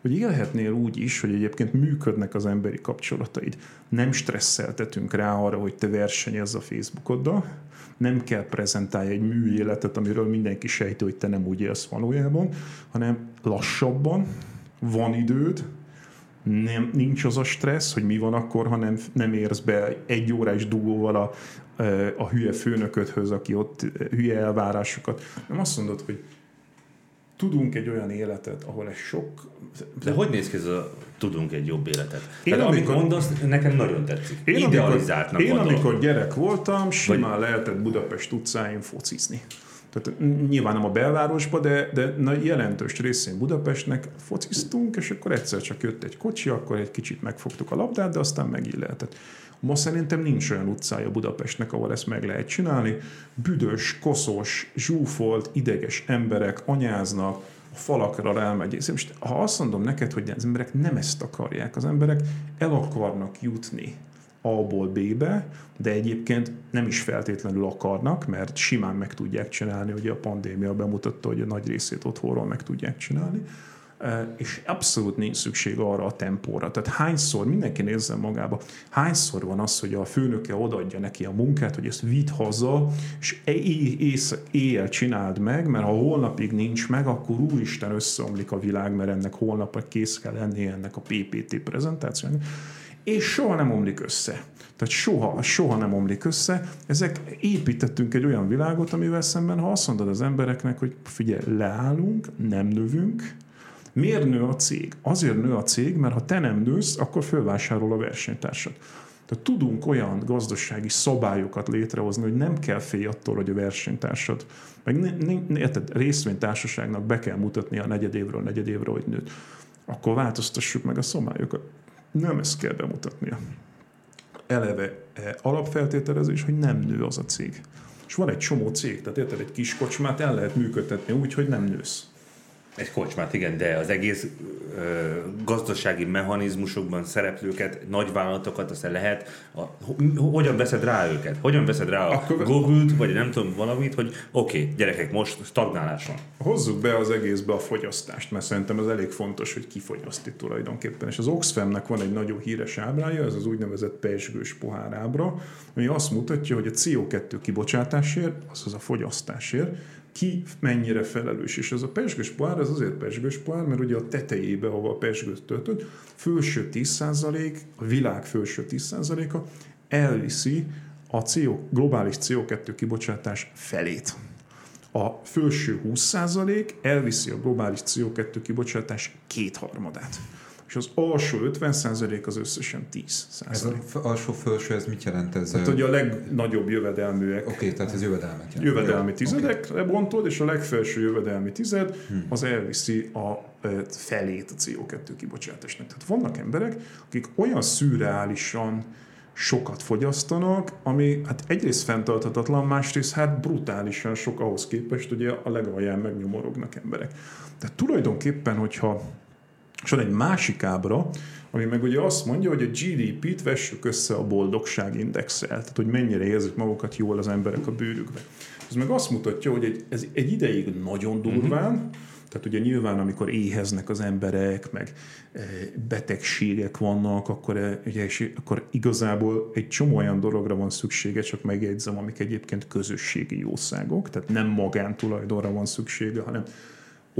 hogy élhetnél úgy is, hogy egyébként működnek az emberi kapcsolataid. Nem stresszeltetünk rá arra, hogy te versenyezz a Facebookoddal, nem kell prezentálni egy műéletet, amiről mindenki sejti, hogy te nem úgy élsz valójában, hanem lassabban, van időd, nem, nincs az a stressz, hogy mi van akkor, ha nem, nem érsz be egy órás dugóval a, a hülye főnöködhöz, aki ott hülye elvárásokat. Nem azt mondod, hogy tudunk egy olyan életet, ahol ez sok... De hogy néz ki ez a tudunk egy jobb életet? Én Tehát amikor- amit mondasz, nekem nagyon tetszik. Én Idealizáltnak amikor, én gondolom. amikor gyerek voltam, simán Vagy... lehetett Budapest utcáin focizni. Tehát nyilván nem a belvárosba, de, de na, jelentős részén Budapestnek fociztunk, és akkor egyszer csak jött egy kocsi, akkor egy kicsit megfogtuk a labdát, de aztán megint lehetett. Ma szerintem nincs olyan utcája Budapestnek, ahol ezt meg lehet csinálni. Büdös, koszos, zsúfolt, ideges emberek anyáznak, a falakra rámegy. És most, ha azt mondom neked, hogy az emberek nem ezt akarják, az emberek el akarnak jutni A-ból B-be, de egyébként nem is feltétlenül akarnak, mert simán meg tudják csinálni, ugye a pandémia bemutatta, hogy a nagy részét otthonról meg tudják csinálni, Eh, és abszolút nincs szükség arra a tempóra. Tehát hányszor, mindenki nézzen magába, hányszor van az, hogy a főnöke odaadja neki a munkát, hogy ezt vidd haza, és éjsz- éjjel csináld meg, mert ha holnapig nincs meg, akkor úristen összeomlik a világ, mert ennek holnap kész kell lennie ennek a PPT prezentációnak és soha nem omlik össze. Tehát soha, soha nem omlik össze. Ezek építettünk egy olyan világot, amivel szemben, ha azt mondod az embereknek, hogy figyelj, leállunk, nem növünk, Miért nő a cég? Azért nő a cég, mert ha te nem nősz, akkor fölvásárol a versenytársad. Tehát tudunk olyan gazdasági szabályokat létrehozni, hogy nem kell félj attól, hogy a versenytársad, meg ne, ne, érted, részvénytársaságnak be kell mutatni a negyedévről negyedévre, hogy nőtt. Akkor változtassuk meg a szabályokat. Nem ezt kell bemutatnia. Eleve eh, alapfeltételezés, hogy nem nő az a cég. És van egy csomó cég, tehát érted, egy kis kocsmát el lehet működtetni úgy, hogy nem nősz. Egy kocsmát, igen, de az egész ö, gazdasági mechanizmusokban szereplőket, nagy vállalatokat, aztán lehet, a, ho- hogyan veszed rá őket? Hogyan veszed rá a Akkor- Google-t, vagy nem tudom valamit, hogy oké, okay, gyerekek, most stagnálás van. Hozzuk be az egészbe a fogyasztást, mert szerintem ez elég fontos, hogy ki fogyaszt itt tulajdonképpen. És az Oxfamnek van egy nagyon híres ábrája, ez az úgynevezett pesgős pohárábra, ami azt mutatja, hogy a CO2 kibocsátásért, azaz a fogyasztásért, ki mennyire felelős. És ez a pesgős pohár, ez azért pesgős pohár, mert ugye a tetejébe, ahova a pesgőt töltöd, felső 10%, a világ felső 10%-a elviszi a CO, globális CO2 kibocsátás felét. A felső 20% elviszi a globális CO2 kibocsátás kétharmadát. És az alsó 50% az összesen 10%. Ez a alsó felső, ez mit jelent? Ez tehát, hogy a legnagyobb jövedelműek. Oké, okay, tehát ez jövedelmet jelent. Jövedelmi tizedekre okay. bontod, és a legfelső jövedelmi tized hmm. az elviszi a felét a CO2 kibocsátásnak. Tehát vannak emberek, akik olyan szürreálisan sokat fogyasztanak, ami hát egyrészt fenntarthatatlan, másrészt hát brutálisan sok ahhoz képest, hogy a legalján megnyomorognak emberek. Tehát tulajdonképpen, hogyha és van egy másik ábra, ami meg ugye azt mondja, hogy a GDP-t vessük össze a boldogságindexel, tehát hogy mennyire érzik magukat jól az emberek a bőrükbe. Ez meg azt mutatja, hogy egy, ez egy ideig nagyon durván, uh-huh. Tehát ugye nyilván, amikor éheznek az emberek, meg eh, betegségek vannak, akkor, eh, ugye, és akkor igazából egy csomó olyan dologra van szüksége, csak megjegyzem, amik egyébként közösségi jószágok, tehát nem magántulajdonra van szüksége, hanem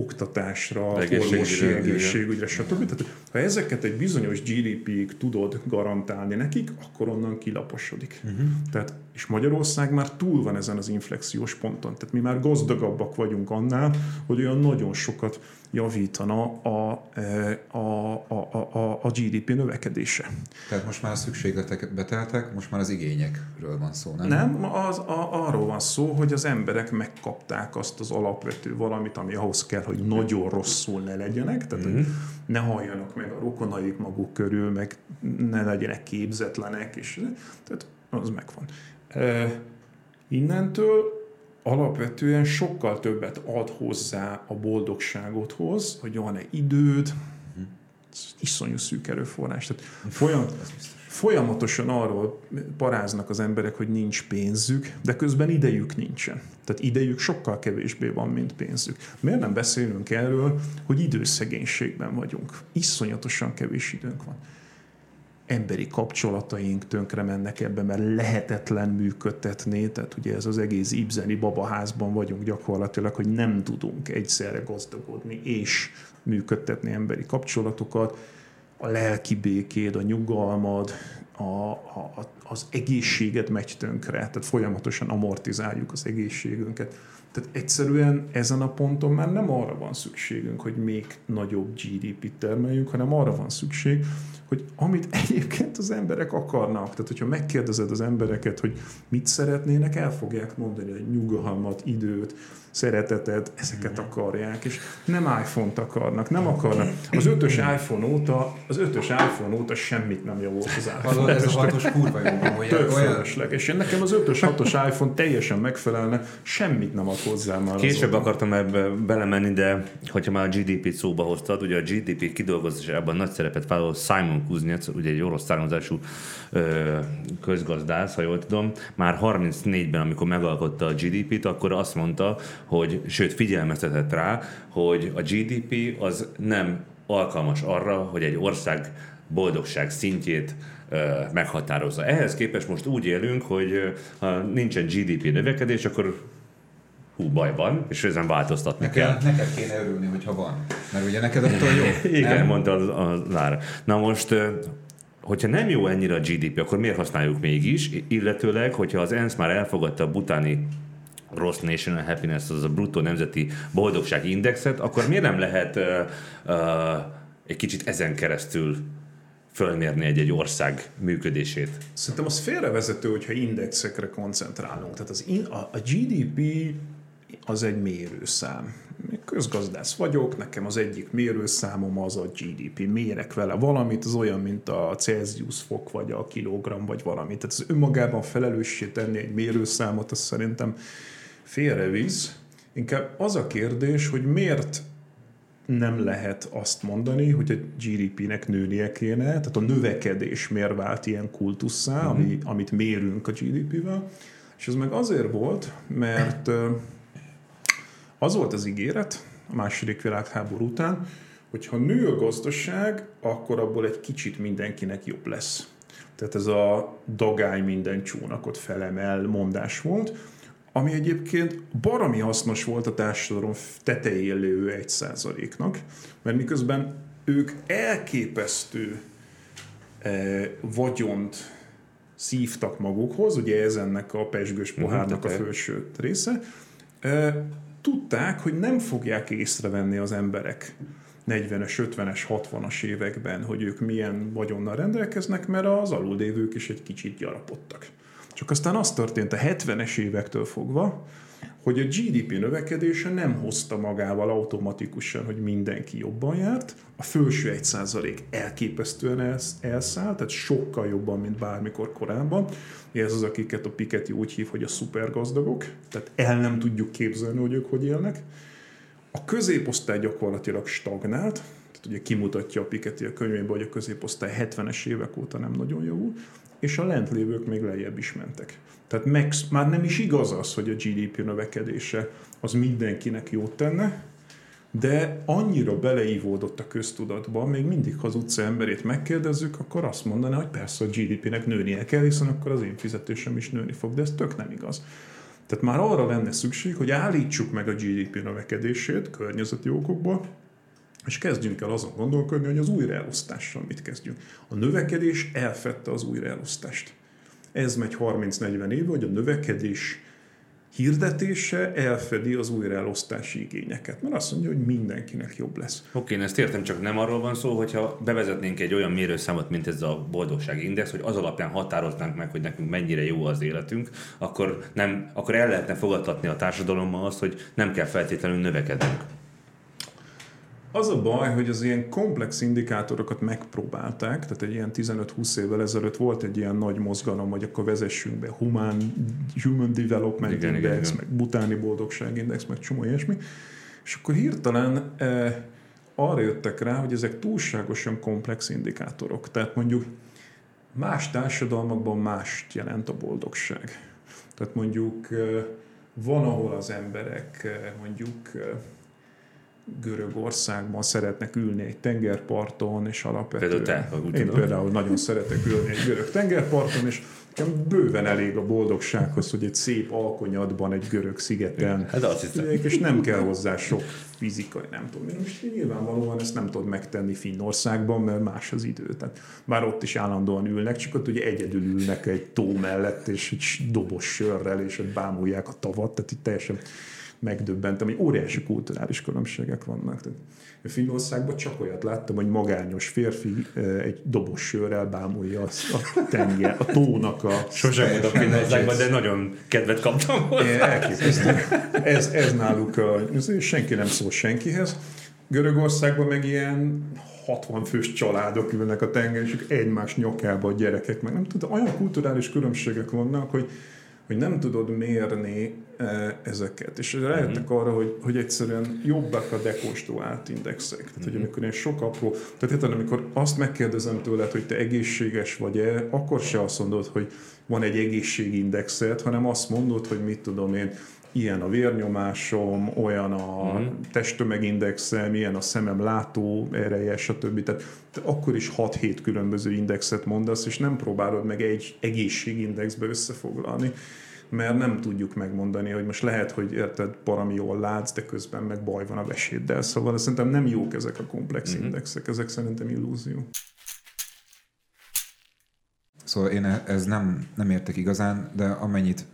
oktatásra, orvosi egészségügyre, stb. Tehát, ha ezeket egy bizonyos GDP-ig tudod garantálni nekik, akkor onnan kilaposodik. Uh-huh. Tehát, és Magyarország már túl van ezen az inflexiós ponton. Tehát mi már gazdagabbak vagyunk annál, hogy olyan nagyon sokat javítana a, e, a, a, a, a GDP növekedése. Tehát most már a szükségletek beteltek, most már az igényekről van szó, nem? Nem, az, a, arról van szó, hogy az emberek megkapták azt az alapvető valamit, ami ahhoz kell, hogy nagyon rosszul ne legyenek, tehát mm-hmm. hogy mhm. ne halljanak meg a rokonaik maguk körül, meg ne legyenek képzetlenek, és tehát az megvan. Innentől alapvetően sokkal többet ad hozzá a boldogságodhoz, hogy van-e időd, iszonyú szűk erőforrás. Tehát folyam, folyamatosan arról paráznak az emberek, hogy nincs pénzük, de közben idejük nincsen. Tehát idejük sokkal kevésbé van, mint pénzük. Miért nem beszélünk erről, hogy időszegénységben vagyunk? Iszonyatosan kevés időnk van emberi kapcsolataink tönkre mennek ebbe, mert lehetetlen működtetni, tehát ugye ez az egész Ibzeni babaházban vagyunk gyakorlatilag, hogy nem tudunk egyszerre gazdagodni és működtetni emberi kapcsolatokat, a lelki békéd, a nyugalmad, a, a, az egészséget megy tönkre, tehát folyamatosan amortizáljuk az egészségünket. Tehát egyszerűen ezen a ponton már nem arra van szükségünk, hogy még nagyobb GDP-t termeljünk, hanem arra van szükség, hogy amit egyébként az emberek akarnak, tehát hogyha megkérdezed az embereket, hogy mit szeretnének, el fogják mondani, hogy nyugalmat, időt, szeretetet, ezeket akarják, és nem iPhone-t akarnak, nem akarnak. Az ötös iPhone óta, az ötös iPhone óta semmit nem javult az iPhone. Ez a hatos kurva jó. Tök olyan... És nekem az ötös, hatos iPhone teljesen megfelelne, semmit nem ad hozzá már. Később akartam ebbe belemenni, de hogyha már a GDP-t szóba hoztad, ugye a GDP kidolgozásában nagy szerepet vállal Simon Kuznets, ugye egy orosz származású közgazdász, ha jól tudom, már 34-ben, amikor megalkotta a GDP-t, akkor azt mondta, hogy, sőt figyelmeztetett rá, hogy a GDP az nem alkalmas arra, hogy egy ország boldogság szintjét meghatározza. Ehhez képest most úgy élünk, hogy ha nincsen GDP növekedés, akkor hú, baj van, és ezen változtatni neked, kell. Neked kéne örülni, hogyha van. Mert ugye neked attól jó. Igen, nem? mondta a, a Lára. Na most, hogyha nem jó ennyire a GDP, akkor miért használjuk mégis? Illetőleg, hogyha az ENSZ már elfogadta a butáni Ross National Happiness, az a bruttó nemzeti boldogság indexet, akkor miért nem lehet uh, uh, egy kicsit ezen keresztül fölmérni egy-egy ország működését? Szerintem az félrevezető, hogyha indexekre koncentrálunk. Tehát az in, a, a GDP az egy mérőszám. Közgazdász vagyok, nekem az egyik mérőszámom az a GDP. Mérek vele valamit, az olyan, mint a Celsius fok, vagy a kilogramm, vagy valami. Tehát az önmagában felelőssé tenni egy mérőszámot, az szerintem félrevisz. Inkább az a kérdés, hogy miért nem lehet azt mondani, hogy a GDP-nek nőnie kéne, tehát a növekedés miért vált ilyen kultusszá, mm-hmm. ami, amit mérünk a GDP-vel, és ez meg azért volt, mert az volt az ígéret a második világháború után, hogy ha nő a gazdaság, akkor abból egy kicsit mindenkinek jobb lesz. Tehát ez a dagály minden csónakot felemel mondás volt, ami egyébként baromi hasznos volt a társadalom tetején lévő egy százaléknak, mert miközben ők elképesztő eh, vagyont szívtak magukhoz, ugye ez ennek a pesgős mhm, pohárnak a felső része, eh, tudták, hogy nem fogják észrevenni az emberek 40-es, 50-es, 60-as években, hogy ők milyen vagyonnal rendelkeznek, mert az alulévők is egy kicsit gyarapodtak. Csak aztán az történt a 70-es évektől fogva, hogy a GDP növekedése nem hozta magával automatikusan, hogy mindenki jobban járt. A felső 1% elképesztően elszállt, tehát sokkal jobban, mint bármikor korábban. Ez az, akiket a Piketty úgy hív, hogy a szupergazdagok, tehát el nem tudjuk képzelni, hogy ők hogy élnek. A középosztály gyakorlatilag stagnált, tehát ugye kimutatja a Piketty a könyvében, hogy a középosztály 70-es évek óta nem nagyon javul, és a lent lévők még lejjebb is mentek. Tehát meg, már nem is igaz az, hogy a GDP növekedése az mindenkinek jót tenne, de annyira beleívódott a köztudatba, még mindig, ha az utca emberét megkérdezzük, akkor azt mondaná, hogy persze a GDP-nek nőnie kell, hiszen akkor az én fizetésem is nőni fog, de ez tök nem igaz. Tehát már arra lenne szükség, hogy állítsuk meg a GDP növekedését környezeti okokból, és kezdjünk el azon gondolkodni, hogy az újraelosztással mit kezdjünk. A növekedés elfette az újraelosztást. Ez megy 30-40 év, hogy a növekedés hirdetése elfedi az újraelosztási igényeket. Mert azt mondja, hogy mindenkinek jobb lesz. Oké, én ezt értem, csak nem arról van szó, hogyha bevezetnénk egy olyan mérőszámot, mint ez a boldogsági index, hogy az alapján határoznánk meg, hogy nekünk mennyire jó az életünk, akkor, nem, akkor el lehetne fogadtatni a társadalommal azt, hogy nem kell feltétlenül növekednünk. Az a baj, hogy az ilyen komplex indikátorokat megpróbálták, tehát egy ilyen 15-20 évvel ezelőtt volt egy ilyen nagy mozgalom, hogy akkor vezessünk be Human, Human Development igen, Index, igen, meg Butáni Boldogság Index, meg csomó ilyesmi, és akkor hirtelen eh, arra jöttek rá, hogy ezek túlságosan komplex indikátorok. Tehát mondjuk más társadalmakban mást jelent a boldogság. Tehát mondjuk eh, van, ahol az emberek eh, mondjuk eh, Görögországban szeretnek ülni egy tengerparton, és alapvetően... Például te, én például nagyon szeretek ülni egy görög tengerparton, és bőven elég a boldogsághoz, hogy egy szép alkonyatban egy görög szigeten hát azt és nem kell hozzá sok fizikai, nem tudom. Most nyilvánvalóan ezt nem tudod megtenni Finnországban, mert más az idő. Tehát bár ott is állandóan ülnek, csak ott ugye egyedül ülnek egy tó mellett, és egy dobos sörrel, és ott bámulják a tavat, tehát itt teljesen megdöbbentem, hogy óriási kulturális különbségek vannak. Tehát Finnországban csak olyat láttam, hogy magányos férfi egy dobos sörrel bámulja a tenger, a tónak a... Sosem voltam Finnországban, de nagyon kedvet kaptam Elképesztő. Ez, ez náluk, a, senki nem szól senkihez. Görögországban meg ilyen 60 fős családok ülnek a tenger, és egymás nyakába a gyerekek, meg nem tudom, olyan kulturális különbségek vannak, hogy hogy nem tudod mérni e, ezeket. És rájöttek mm-hmm. arra, hogy, hogy egyszerűen jobbak a dekóstruált indexek. Tehát, hogy mhm. amikor én sok apró, tehát érted, amikor azt megkérdezem tőled, hogy te egészséges vagy-e, akkor se azt mondod, hogy van egy egészségindexet, hanem azt mondod, hogy mit tudom én, ilyen a vérnyomásom, olyan a mm. testtömegindexem, ilyen a szemem látó ereje, stb. Tehát te akkor is 6-7 különböző indexet mondasz, és nem próbálod meg egy egészségindexbe összefoglalni, mert nem tudjuk megmondani, hogy most lehet, hogy érted, parami jól látsz, de közben meg baj van a veséddel. Szóval szerintem nem jók ezek a komplex mm-hmm. indexek, ezek szerintem illúzió. Szóval én e- ez nem, nem értek igazán, de amennyit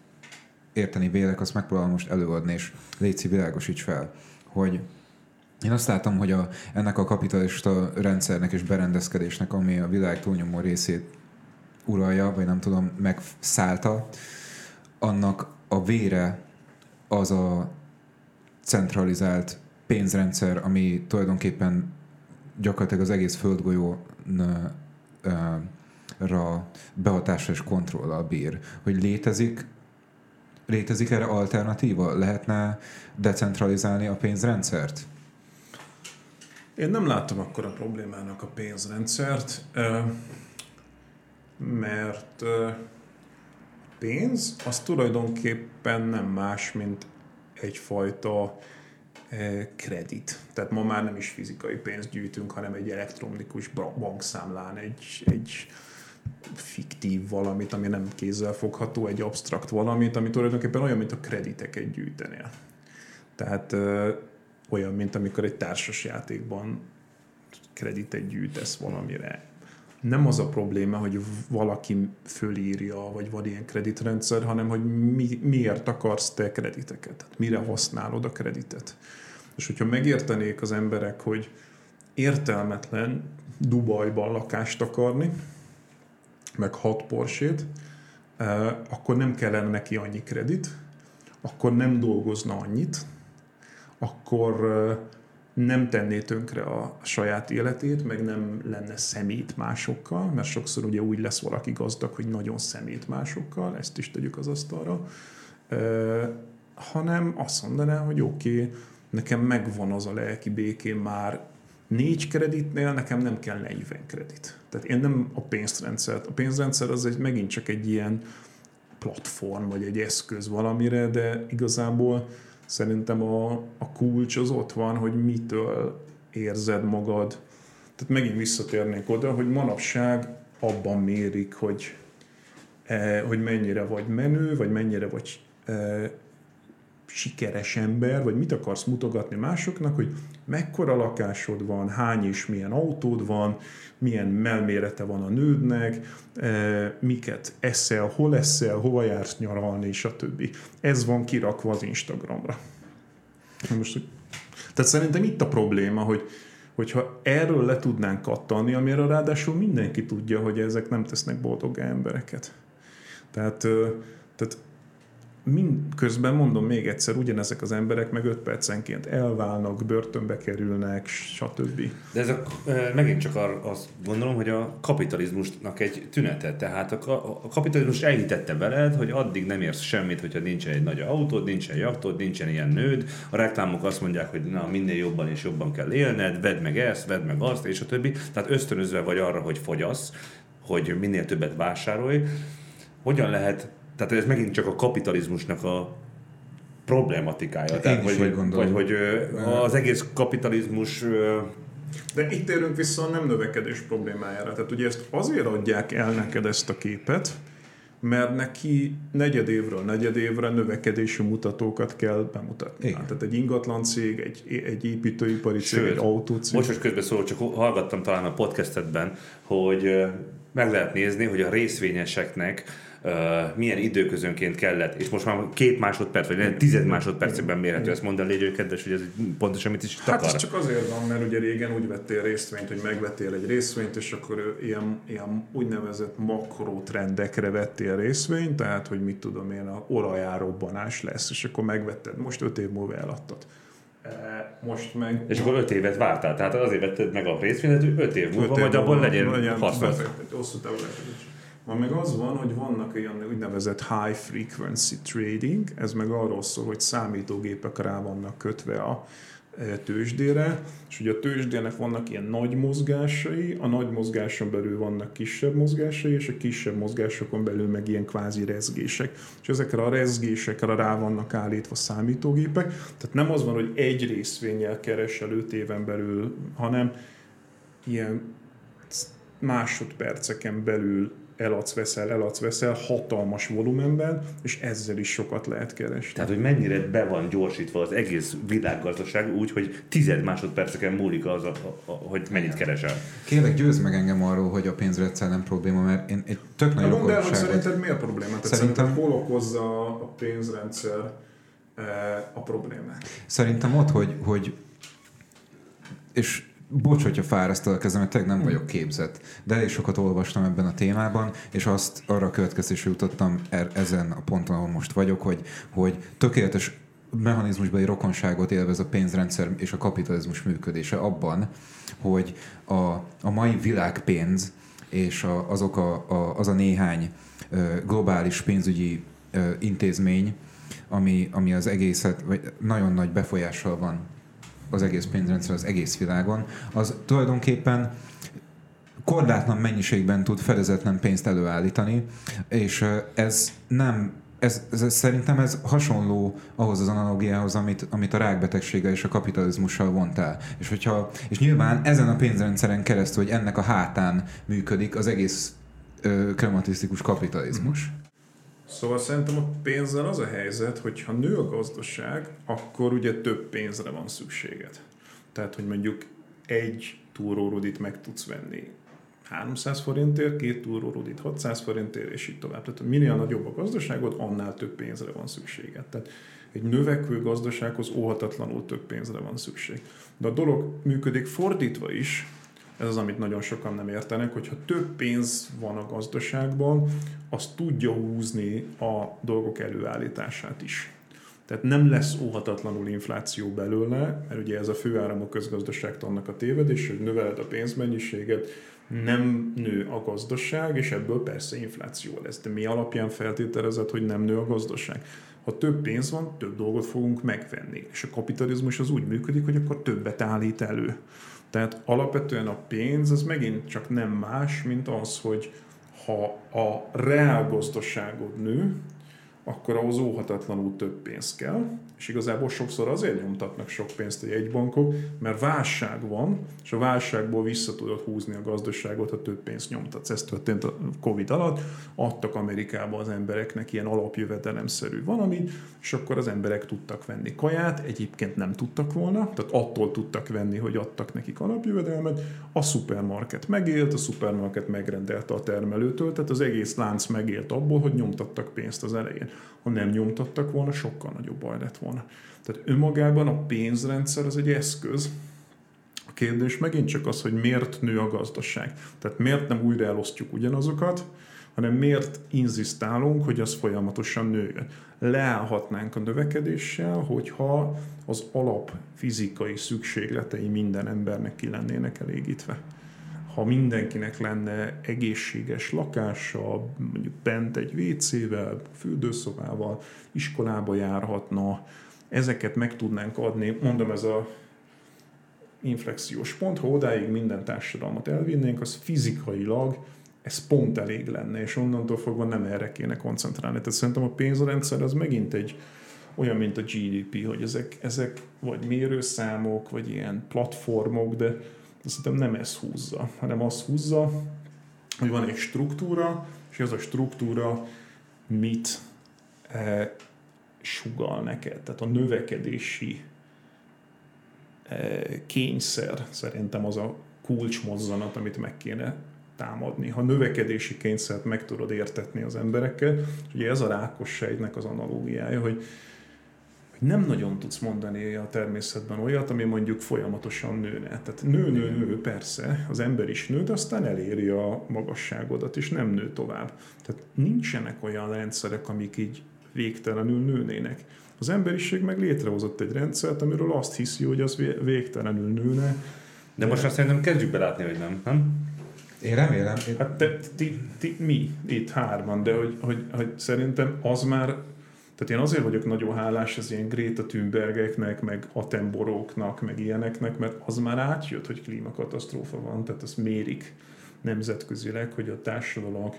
érteni vélek, azt megpróbálom most előadni, és létszi világosíts fel, hogy én azt látom, hogy a, ennek a kapitalista rendszernek és berendezkedésnek, ami a világ túlnyomó részét uralja, vagy nem tudom, megszállta, annak a vére az a centralizált pénzrendszer, ami tulajdonképpen gyakorlatilag az egész földgolyó ra behatásra és kontrollal bír. Hogy létezik Létezik erre alternatíva? Lehetne decentralizálni a pénzrendszert? Én nem látom akkor a problémának a pénzrendszert, mert pénz az tulajdonképpen nem más, mint egyfajta kredit. Tehát ma már nem is fizikai pénzt gyűjtünk, hanem egy elektronikus bankszámlán egy, egy fiktív valamit, ami nem kézzel fogható, egy absztrakt valamit, ami tulajdonképpen olyan, mint a krediteket gyűjtenél. Tehát ö, olyan, mint amikor egy társas játékban kreditet gyűjtesz valamire. Nem az a probléma, hogy valaki fölírja, vagy van ilyen kreditrendszer, hanem hogy mi, miért akarsz te krediteket, tehát mire használod a kreditet. És hogyha megértenék az emberek, hogy értelmetlen Dubajban lakást akarni, meg hat porsét, akkor nem kellene neki annyi kredit, akkor nem dolgozna annyit, akkor nem tenné tönkre a saját életét, meg nem lenne szemét másokkal, mert sokszor ugye úgy lesz valaki gazdag, hogy nagyon szemét másokkal, ezt is tegyük az asztalra, hanem azt mondaná, hogy oké, okay, nekem megvan az a lelki békém már négy kreditnél, nekem nem kell 40 kredit. Tehát én nem a pénzrendszert. A pénzrendszer az egy, megint csak egy ilyen platform, vagy egy eszköz valamire, de igazából szerintem a, a kulcs az ott van, hogy mitől érzed magad. Tehát megint visszatérnék oda, hogy manapság abban mérik, hogy, eh, hogy mennyire vagy menő, vagy mennyire vagy eh, sikeres ember, vagy mit akarsz mutogatni másoknak, hogy mekkora lakásod van, hány és milyen autód van, milyen melmérete van a nődnek, eh, miket eszel, hol eszel, hova jársz nyaralni, és a többi. Ez van kirakva az Instagramra. Most. Tehát szerintem itt a probléma, hogy hogyha erről le tudnánk kattanni, amire ráadásul mindenki tudja, hogy ezek nem tesznek boldog embereket. Tehát, tehát mind közben mondom még egyszer, ugyanezek az emberek meg 5 percenként elválnak, börtönbe kerülnek, stb. De ez a, megint csak azt gondolom, hogy a kapitalizmusnak egy tünete. Tehát a, a kapitalizmus elhitette veled, hogy addig nem érsz semmit, hogyha nincsen egy nagy autód, nincsen jachtod, nincsen ilyen nőd. A reklámok azt mondják, hogy na, minél jobban és jobban kell élned, vedd meg ezt, vedd meg azt, és a többi. Tehát ösztönözve vagy arra, hogy fogyasz, hogy minél többet vásárolj. Hogyan lehet tehát ez megint csak a kapitalizmusnak a problematikája. Tehát, hogy, vagy, vagy hogy az egész kapitalizmus de itt érünk vissza a nem növekedés problémájára. Tehát ugye ezt azért adják el neked ezt a képet, mert neki negyed évről negyed évre növekedési mutatókat kell bemutatni. Igen. Tehát egy ingatlan cég, egy, egy építőipari cég, Sőt, egy autócég. Most, hogy közben szólok, csak hallgattam talán a podcastedben, hogy meg lehet nézni, hogy a részvényeseknek milyen időközönként kellett, és most már két másodperc, vagy tized másodpercekben mérhető ezt mondani, légy kedves, hogy ez pontosan mit is takar. Hát ez csak azért van, mert ugye régen úgy vettél részvényt, hogy megvettél egy részvényt, és akkor ilyen, ilyen úgynevezett makrotrendekre vettél részvényt, tehát hogy mit tudom én, a olajárobbanás lesz, és akkor megvetted, most öt év múlva eladtad. Most meg... És akkor öt évet vártál, tehát azért vetted meg a részvényt, hogy öt év múlva, vagy abból legyen hasznos. Hosszú távú Ma meg az van, hogy vannak olyan úgynevezett high frequency trading, ez meg arról szól, hogy számítógépek rá vannak kötve a e, tőzsdére, és ugye a tőzsdének vannak ilyen nagy mozgásai, a nagy mozgáson belül vannak kisebb mozgásai, és a kisebb mozgásokon belül meg ilyen kvázi rezgések. És ezekre a rezgésekre rá vannak állítva számítógépek, tehát nem az van, hogy egy részvényel keresel 5 éven belül, hanem ilyen másodperceken belül eladsz, veszel, eladsz, veszel hatalmas volumenben, és ezzel is sokat lehet keresni. Tehát, hogy mennyire be van gyorsítva az egész világgazdaság úgy, hogy tized másodperceken múlik az, a, a, hogy mennyit keresel. Kérlek, győzz meg engem arról, hogy a pénzrendszer nem probléma, mert én egy tök nagy Mondd el, hogy szerinted mi a probléma? Tehát szerintem hol okozza a pénzrendszer eh, a problémát? Szerintem ott, hogy, hogy és bocs, hogyha fárasztal a kezem, mert nem vagyok képzett. De elég sokat olvastam ebben a témában, és azt arra a következésre jutottam er, ezen a ponton, ahol most vagyok, hogy, hogy tökéletes mechanizmusbeli rokonságot élvez a pénzrendszer és a kapitalizmus működése abban, hogy a, a mai világpénz és a, azok a, a, az a néhány globális pénzügyi intézmény, ami, ami az egészet, vagy nagyon nagy befolyással van az egész pénzrendszer az egész világon, az tulajdonképpen korlátlan mennyiségben tud fedezetlen pénzt előállítani, és ez nem ez, ez, szerintem ez hasonló ahhoz az analógiához, amit, amit a rákbetegséggel és a kapitalizmussal vontál. És, hogyha, és nyilván ezen a pénzrendszeren keresztül, hogy ennek a hátán működik az egész ö, krematisztikus kapitalizmus. Szóval szerintem a pénzzel az a helyzet, hogy ha nő a gazdaság, akkor ugye több pénzre van szükséged. Tehát, hogy mondjuk egy túrórudit meg tudsz venni 300 forintért, két túrórudit 600 forintért, és így tovább. Tehát minél nagyobb a gazdaságod, annál több pénzre van szükséged. Tehát egy növekvő gazdasághoz óhatatlanul több pénzre van szükség. De a dolog működik fordítva is, ez az, amit nagyon sokan nem értenek, hogyha több pénz van a gazdaságban, az tudja húzni a dolgok előállítását is. Tehát nem lesz óhatatlanul infláció belőle, mert ugye ez a főáram a közgazdaságtannak a tévedés, hogy növeled a pénzmennyiséget, nem nő a gazdaság, és ebből persze infláció lesz. De mi alapján feltételezed, hogy nem nő a gazdaság? Ha több pénz van, több dolgot fogunk megvenni. És a kapitalizmus az úgy működik, hogy akkor többet állít elő. Tehát alapvetően a pénz az megint csak nem más, mint az, hogy ha a reál gazdaságod nő, akkor ahhoz óhatatlanul több pénz kell, és igazából sokszor azért nyomtatnak sok pénzt a jegybankok, mert válság van, és a válságból vissza tudod húzni a gazdaságot, ha több pénzt nyomtatsz. Ez történt a Covid alatt, adtak Amerikában az embereknek ilyen alapjövedelemszerű valami, és akkor az emberek tudtak venni kaját, egyébként nem tudtak volna, tehát attól tudtak venni, hogy adtak nekik alapjövedelmet, a szupermarket megélt, a szupermarket megrendelte a termelőtől, tehát az egész lánc megélt abból, hogy nyomtattak pénzt az elején. Ha nem nyomtattak volna, sokkal nagyobb baj lett volna. Tehát önmagában a pénzrendszer az egy eszköz, a kérdés megint csak az, hogy miért nő a gazdaság. Tehát miért nem újra elosztjuk ugyanazokat, hanem miért inzisztálunk, hogy az folyamatosan nőjön. Leállhatnánk a növekedéssel, hogyha az alap fizikai szükségletei minden embernek ki lennének elégítve ha mindenkinek lenne egészséges lakása, mondjuk bent egy WC-vel, fürdőszobával, iskolába járhatna, ezeket meg tudnánk adni, mondom ez a inflexiós pont, ha odáig minden társadalmat elvinnénk, az fizikailag ez pont elég lenne, és onnantól fogva nem erre kéne koncentrálni. Tehát szerintem a pénzrendszer az megint egy olyan, mint a GDP, hogy ezek, ezek vagy mérőszámok, vagy ilyen platformok, de de szerintem nem ez húzza, hanem az húzza, hogy van egy struktúra, és az a struktúra mit e, sugal neked. Tehát a növekedési e, kényszer szerintem az a kulcsmozzanat, amit meg kéne támadni. Ha növekedési kényszert meg tudod értetni az emberekkel, ugye ez a rákos sejtnek az analógiája, hogy hogy nem nagyon tudsz mondani a természetben olyat, ami mondjuk folyamatosan nőne. Tehát nő, nő, nő, persze, az ember is nő, de aztán eléri a magasságodat, és nem nő tovább. Tehát nincsenek olyan rendszerek, amik így végtelenül nőnének. Az emberiség meg létrehozott egy rendszert, amiről azt hiszi, hogy az végtelenül nőne. De, de most azt szerintem kezdjük belátni, hogy nem, nem? Én remélem. Én... Hát te, ti, ti, mi itt hárman, de hogy, hogy, hogy szerintem az már tehát én azért vagyok nagyon hálás az ilyen Greta Thunbergeknek, meg Attenboróknak, meg ilyeneknek, mert az már átjött, hogy klímakatasztrófa van, tehát azt mérik nemzetközileg, hogy a társadalom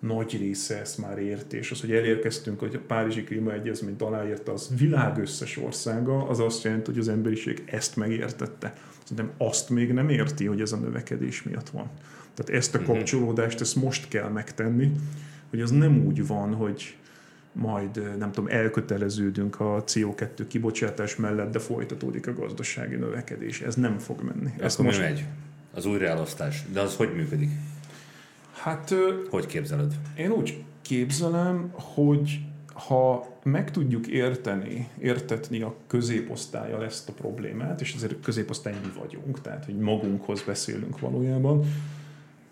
nagy része ezt már érti, és az, hogy elérkeztünk, hogy a Párizsi Klímaegyezményt aláírta az világ összes országa, az azt jelenti, hogy az emberiség ezt megértette. Szerintem azt még nem érti, hogy ez a növekedés miatt van. Tehát ezt a mhm. kapcsolódást, ezt most kell megtenni, hogy az nem úgy van, hogy majd nem tudom, elköteleződünk a CO2 kibocsátás mellett, de folytatódik a gazdasági növekedés. Ez nem fog menni. Ez most megy? Az újraelosztás. De az hogy működik? Hát... Hogy képzeled? Én úgy képzelem, hogy ha meg tudjuk érteni, értetni a középosztályjal ezt a problémát, és azért középosztály mi vagyunk, tehát hogy magunkhoz beszélünk valójában,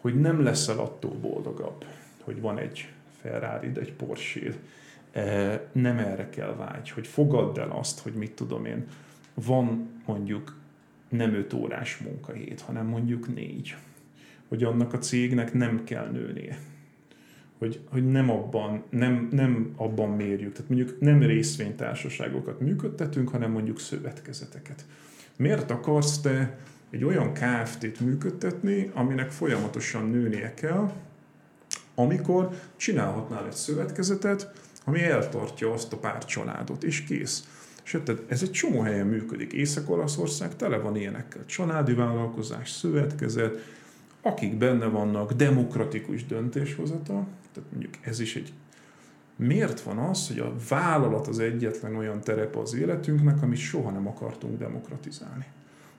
hogy nem leszel attól boldogabb, hogy van egy Ferrari, egy Porsche, nem erre kell vágy, hogy fogadd el azt, hogy mit tudom én, van mondjuk nem 5 órás munkahét, hanem mondjuk négy. Hogy annak a cégnek nem kell nőnie. Hogy, hogy nem, abban, nem, nem abban mérjük. Tehát mondjuk nem részvénytársaságokat működtetünk, hanem mondjuk szövetkezeteket. Miért akarsz te egy olyan KFT-t működtetni, aminek folyamatosan nőnie kell, amikor csinálhatnál egy szövetkezetet, ami eltartja azt a pár családot, és kész. És tehát ez egy csomó helyen működik. Észak-Olaszország tele van ilyenekkel. Családi vállalkozás, szövetkezet, akik benne vannak, demokratikus döntéshozatal, tehát mondjuk ez is egy Miért van az, hogy a vállalat az egyetlen olyan terep az életünknek, amit soha nem akartunk demokratizálni?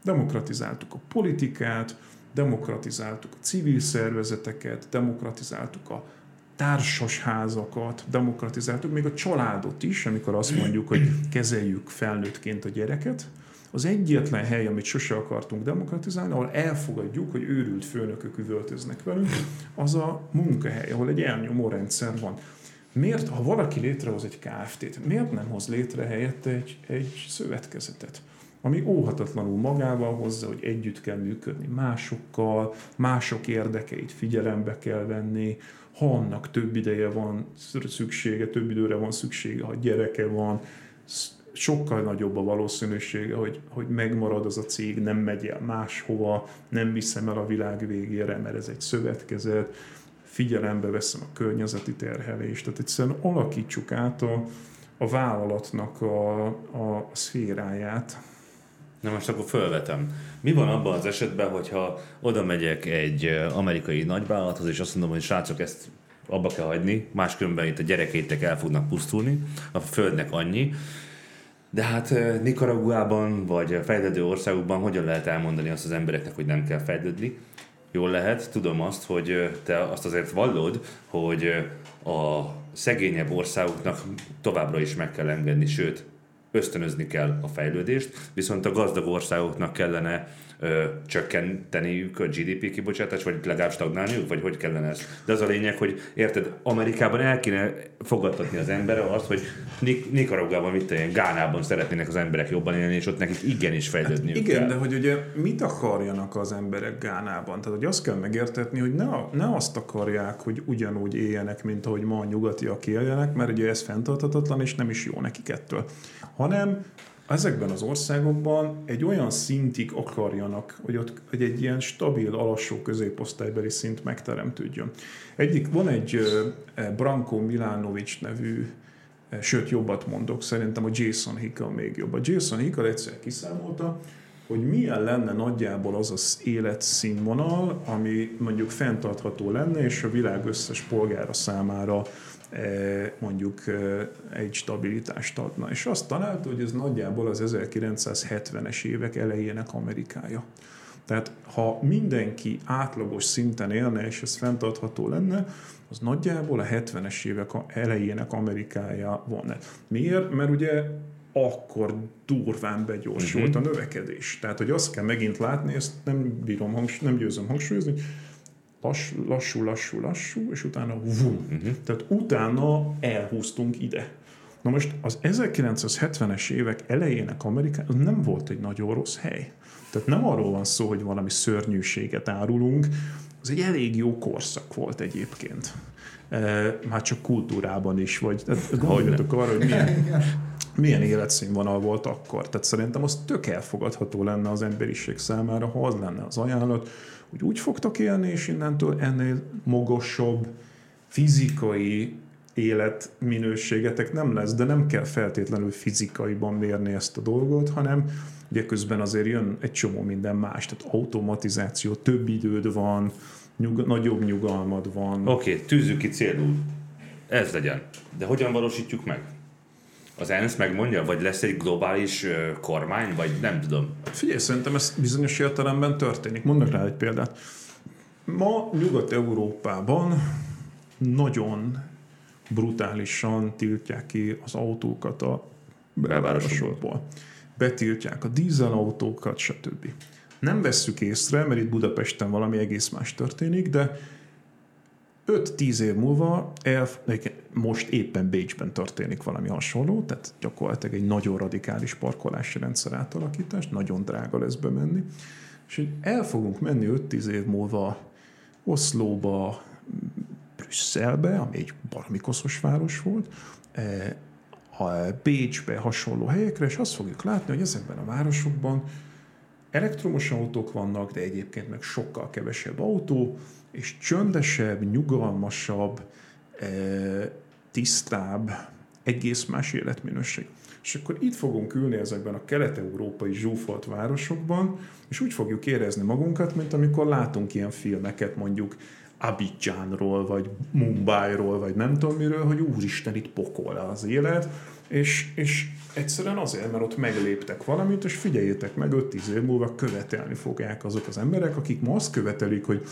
Demokratizáltuk a politikát, demokratizáltuk a civil szervezeteket, demokratizáltuk a társasházakat, demokratizáltuk, még a családot is, amikor azt mondjuk, hogy kezeljük felnőttként a gyereket, az egyetlen hely, amit sose akartunk demokratizálni, ahol elfogadjuk, hogy őrült főnökök üvöltöznek velünk, az a munkahely, ahol egy elnyomó rendszer van. Miért, ha valaki létrehoz egy KFT-t, miért nem hoz létre helyette egy, egy szövetkezetet? ami óhatatlanul magával hozza, hogy együtt kell működni másokkal, mások érdekeit figyelembe kell venni, ha annak több ideje van szüksége, több időre van szüksége, ha gyereke van, sokkal nagyobb a valószínűsége, hogy, hogy megmarad az a cég, nem megy el máshova, nem viszem el a világ végére, mert ez egy szövetkezet, figyelembe veszem a környezeti terhelést, tehát egyszerűen alakítsuk át a, a vállalatnak a, a szféráját. Na most akkor fölvetem. Mi van abban az esetben, hogyha oda megyek egy amerikai nagyvállalathoz, és azt mondom, hogy srácok, ezt abba kell hagyni, máskülönben itt a gyerekeitek el fognak pusztulni, a földnek annyi, de hát Nicaraguában vagy a fejlődő országokban hogyan lehet elmondani azt az embereknek, hogy nem kell fejlődni? Jól lehet, tudom azt, hogy te azt azért vallod, hogy a szegényebb országoknak továbbra is meg kell engedni, sőt, ösztönözni kell a fejlődést, viszont a gazdag országoknak kellene ö, csökkenteniük a GDP kibocsátást, vagy legalább stagnálniuk, vagy hogy kellene ez. De az a lényeg, hogy érted, Amerikában el kéne fogadtatni az emberre azt, hogy Nik- Nikaragában, mit tenni, Gánában szeretnének az emberek jobban élni, és ott nekik igenis fejlődni. Hát igen, kell. de hogy ugye mit akarjanak az emberek Gánában? Tehát, hogy azt kell megértetni, hogy ne, ne azt akarják, hogy ugyanúgy éljenek, mint ahogy ma a nyugatiak éljenek, mert ugye ez fenntarthatatlan, és nem is jó nekik ettől. Hanem ezekben az országokban egy olyan szintig akarjanak, hogy, ott, hogy egy ilyen stabil, alassó középosztálybeli szint megteremtődjön. Egyik, van egy e, Branko Milanovic nevű, e, sőt jobbat mondok, szerintem a Jason Hickel még jobb. A Jason Hickel egyszer kiszámolta, hogy milyen lenne nagyjából az az életszínvonal, ami mondjuk fenntartható lenne, és a világ összes polgára számára mondjuk e, egy stabilitást adna. És azt találta, hogy ez nagyjából az 1970-es évek elejének Amerikája. Tehát ha mindenki átlagos szinten élne, és ez fenntartható lenne, az nagyjából a 70-es évek elejének Amerikája van. Miért? Mert ugye akkor durván begyorsult uh-huh. a növekedés. Tehát, hogy azt kell megint látni, ezt nem bírom, hangs- nem győzöm hangsúlyozni, hogy lassú, lassú, lassú, és utána vum. Uh-huh. Tehát utána elhúztunk ide. Na most az 1970-es évek elejének Amerika az nem volt egy nagyon rossz hely. Tehát nem arról van szó, hogy valami szörnyűséget árulunk, az egy elég jó korszak volt egyébként. E, már csak kultúrában is, vagy gondoljatok arra, hogy milyen, milyen életszínvonal volt akkor. Tehát szerintem az tök elfogadható lenne az emberiség számára, ha az lenne az ajánlat, hogy úgy fogtok élni, és innentől ennél magasabb fizikai életminőségetek nem lesz, de nem kell feltétlenül fizikaiban mérni ezt a dolgot, hanem ugye közben azért jön egy csomó minden más, tehát automatizáció, több időd van, nyug- nagyobb nyugalmad van. Oké, okay, tűzzük ki célul. Ez legyen. De hogyan valósítjuk meg? Az ENSZ megmondja, vagy lesz egy globális kormány, vagy nem tudom. Figyelj, szerintem ez bizonyos értelemben történik. Mondok rá egy példát. Ma Nyugat-Európában nagyon brutálisan tiltják ki az autókat a belvárosokból. Betiltják a dízelautókat, stb. Nem vesszük észre, mert itt Budapesten valami egész más történik, de 5-10 év múlva, most éppen Bécsben történik valami hasonló, tehát gyakorlatilag egy nagyon radikális parkolási rendszer átalakítás, nagyon drága lesz bemenni, és hogy el fogunk menni 5-10 év múlva Oszlóba, Brüsszelbe, ami egy baromi koszos város volt, e, a Bécsbe hasonló helyekre, és azt fogjuk látni, hogy ezekben a városokban elektromos autók vannak, de egyébként meg sokkal kevesebb autó, és csöndesebb, nyugalmasabb, eh, tisztább, egész más életminőség. És akkor itt fogunk ülni ezekben a kelet-európai zsúfolt városokban, és úgy fogjuk érezni magunkat, mint amikor látunk ilyen filmeket mondjuk Abidjanról, vagy Mumbairól, vagy nem tudom miről, hogy úristen, itt pokol az élet, és, és egyszerűen azért, mert ott megléptek valamit, és figyeljétek meg, 5-10 év múlva követelni fogják azok az emberek, akik ma azt követelik, hogy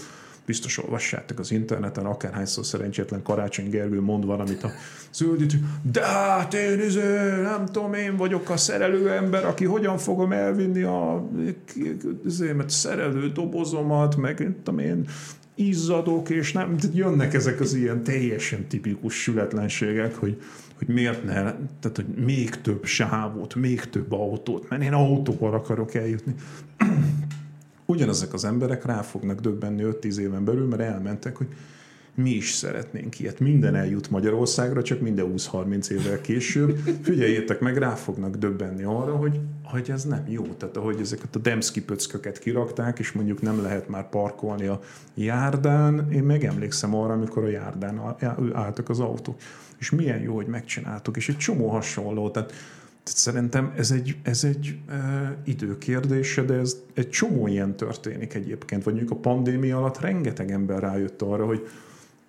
biztos olvassátok az interneten, akárhányszor szerencsétlen Karácsony Gergő mond valamit a zöldít, de hát én izé, nem tudom, én vagyok a szerelő ember, aki hogyan fogom elvinni a izé, mert szerelő dobozomat, meg nem tudom én, izzadok, és nem, jönnek ezek az ilyen teljesen tipikus sületlenségek, hogy, hogy miért ne, tehát hogy még több sávot, még több autót, mert én autóval akarok eljutni ugyanezek az emberek rá fognak döbbenni 5-10 éven belül, mert elmentek, hogy mi is szeretnénk ilyet. Minden eljut Magyarországra, csak minden 20-30 évvel később. Figyeljétek meg, rá fognak döbbenni arra, hogy, hogy ez nem jó. Tehát ahogy ezeket a Demszki pöcköket kirakták, és mondjuk nem lehet már parkolni a járdán, én megemlékszem arra, amikor a járdán álltak az autók. És milyen jó, hogy megcsináltuk. És egy csomó hasonló. Tehát szerintem ez egy, ez egy e, időkérdése, de ez egy csomó ilyen történik egyébként. Vagy mondjuk a pandémia alatt rengeteg ember rájött arra, hogy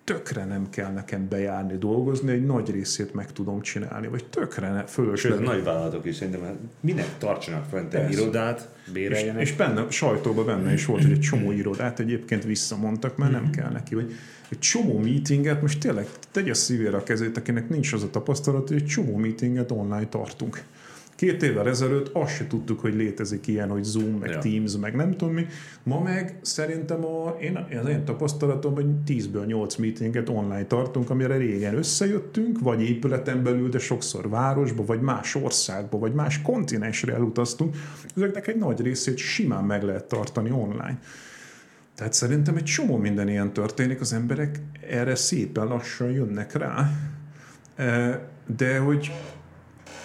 tökre nem kell nekem bejárni, dolgozni, egy nagy részét meg tudom csinálni, vagy tökre ne, fölösleges. Sőt, nagy vállalatok is szerintem, minek tartsanak fent egy irodát, béreljenek. És, és benne, sajtóban benne is volt, hogy egy csomó irodát egyébként visszamondtak, mert nem mhm. kell neki, hogy egy csomó meetinget, most tényleg tegye szívére a kezét, akinek nincs az a tapasztalat, hogy egy csomó meetinget online tartunk. Két évvel ezelőtt azt se tudtuk, hogy létezik ilyen, hogy Zoom, meg ja. Teams, meg nem tudom mi. Ma meg szerintem a, én, az én tapasztalatom, hogy 10-ből 8 meetinget online tartunk, amire régen összejöttünk, vagy épületen belül, de sokszor városba, vagy más országba, vagy más kontinensre elutaztunk. Ezeknek egy nagy részét simán meg lehet tartani online. Tehát szerintem egy csomó minden ilyen történik, az emberek erre szépen lassan jönnek rá, e, de hogy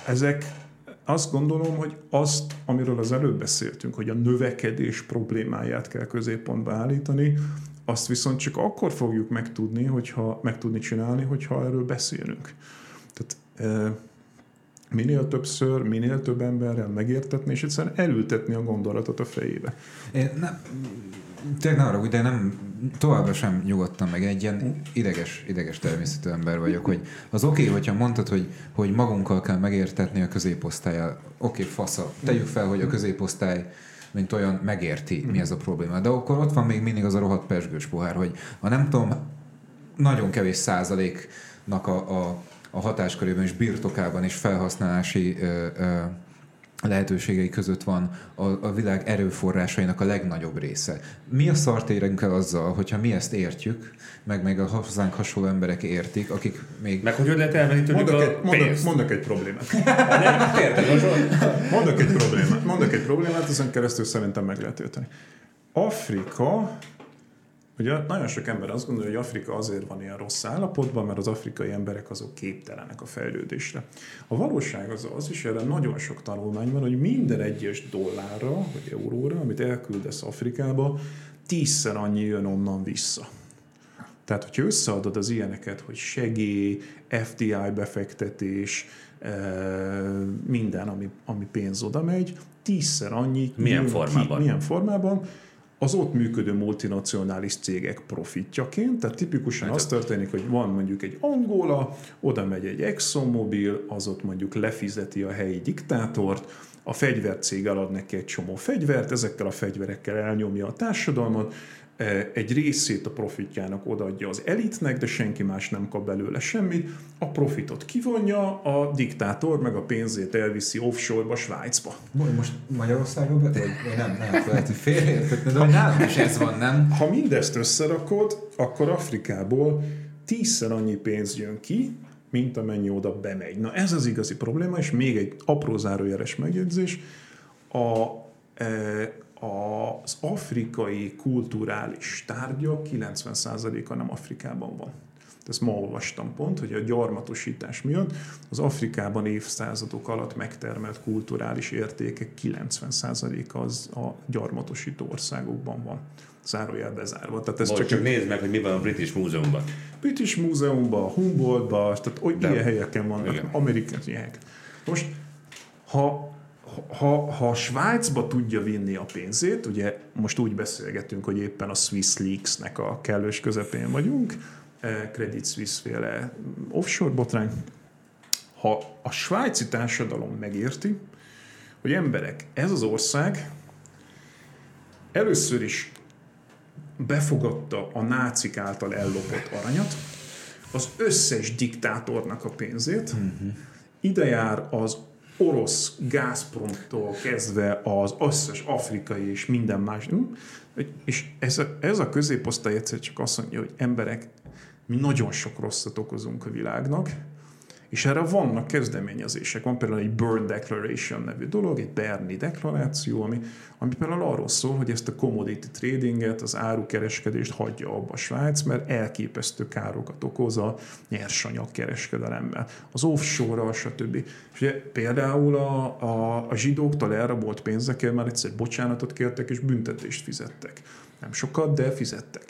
ezek azt gondolom, hogy azt, amiről az előbb beszéltünk, hogy a növekedés problémáját kell középpontba állítani, azt viszont csak akkor fogjuk megtudni, hogyha, megtudni csinálni, hogyha erről beszélünk. Tehát e, minél többször, minél több emberrel megértetni, és egyszerűen elültetni a gondolatot a fejébe. Én nem, tényleg ne arra, de nem, továbbra sem nyugodtam meg. Egy ilyen ideges, ideges természetű ember vagyok, hogy az oké, okay, hogyha mondtad, hogy, hogy magunkkal kell megértetni a középosztályal. Oké, okay, fasza. Tegyük fel, hogy a középosztály mint olyan megérti, mi ez a probléma. De akkor ott van még mindig az a rohadt pesgős pohár, hogy a nem tudom, nagyon kevés százaléknak a, a, a hatáskörében és birtokában és felhasználási ö, ö, lehetőségei között van a, a világ erőforrásainak a legnagyobb része. Mi a szart érünk el azzal, hogyha mi ezt értjük, meg meg a hozzánk hasonló emberek értik, akik még... Meg hogy hogy lehet elmenni tőlük mondok a egy, mondok, mondok egy problémát. mondok egy problémát. Mondok egy problémát, ezen keresztül szerintem meg lehet érteni. Afrika Ugye nagyon sok ember azt gondolja, hogy Afrika azért van ilyen rossz állapotban, mert az afrikai emberek azok képtelenek a fejlődésre. A valóság az az, és erre nagyon sok tanulmány van, hogy minden egyes dollárra, vagy euróra, amit elküldesz Afrikába, tízszer annyi jön onnan vissza. Tehát, hogyha összeadod az ilyeneket, hogy segély, FDI befektetés, eh, minden, ami, ami pénz oda megy, tízszer annyi. Milyen formában? Ki, milyen formában? Az ott működő multinacionális cégek profitjaként, tehát tipikusan hát az történik, hogy van mondjuk egy Angola, oda megy egy ExxonMobil, az ott mondjuk lefizeti a helyi diktátort, a fegyvercég ad neki egy csomó fegyvert, ezekkel a fegyverekkel elnyomja a társadalmat, egy részét a profitjának odaadja az elitnek, de senki más nem kap belőle semmit, a profitot kivonja, a diktátor meg a pénzét elviszi offshore-ba, Svájcba. Most Magyarországon vagy nem, nem, lehet, hogy félreértetni, de nálunk is ez van, nem? Ha mindezt összerakod, akkor Afrikából tízszer annyi pénz jön ki, mint amennyi oda bemegy. Na ez az igazi probléma, és még egy apró zárójeles megjegyzés. A, e, az afrikai kulturális tárgyak 90%-a nem Afrikában van. Ezt ma olvastam pont, hogy a gyarmatosítás miatt az Afrikában évszázadok alatt megtermelt kulturális értékek 90%-a az a gyarmatosító országokban van. Zárójel bezárva. Tehát ez csak, csak nézd meg, hogy mi van a British Múzeumban. British Múzeumban, Humboldtban, tehát olyan ilyen helyeken vannak, amerikai. Most, ha ha, ha a Svájcba tudja vinni a pénzét, ugye most úgy beszélgetünk, hogy éppen a Swiss Leaks-nek a kellős közepén vagyunk, eh, Credit Suisse féle offshore botrány, ha a svájci társadalom megérti, hogy emberek, ez az ország először is befogadta a nácik által ellopott aranyat, az összes diktátornak a pénzét, uh-huh. ide jár az orosz Gazpromtól kezdve az összes afrikai és minden más. És ez a, ez a középosztály egyszer csak azt mondja, hogy emberek, mi nagyon sok rosszat okozunk a világnak, és erre vannak kezdeményezések. Van például egy Burn Declaration nevű dolog, egy Berni deklaráció, ami, ami például arról szól, hogy ezt a commodity tradinget, az árukereskedést hagyja abba a Svájc, mert elképesztő károkat okoz a nyersanyag kereskedelemmel. Az offshore stb. És ugye például a, a, a zsidóktól elrabolt pénzekért már egyszer bocsánatot kértek és büntetést fizettek. Nem sokat, de fizettek.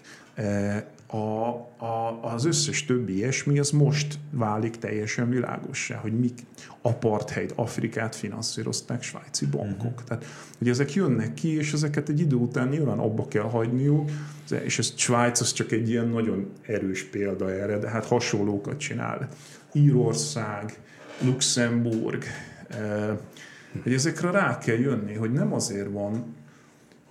A, a, az összes többi ilyesmi, az most válik teljesen világossá, hogy mik apartheid Afrikát finanszírozták svájci bankok. Uh-huh. Tehát, hogy ezek jönnek ki, és ezeket egy idő után nyilván abba kell hagyniuk, és ez Svájc az csak egy ilyen nagyon erős példa erre, de hát hasonlókat csinál. Írország, Luxemburg, eh, hogy ezekre rá kell jönni, hogy nem azért van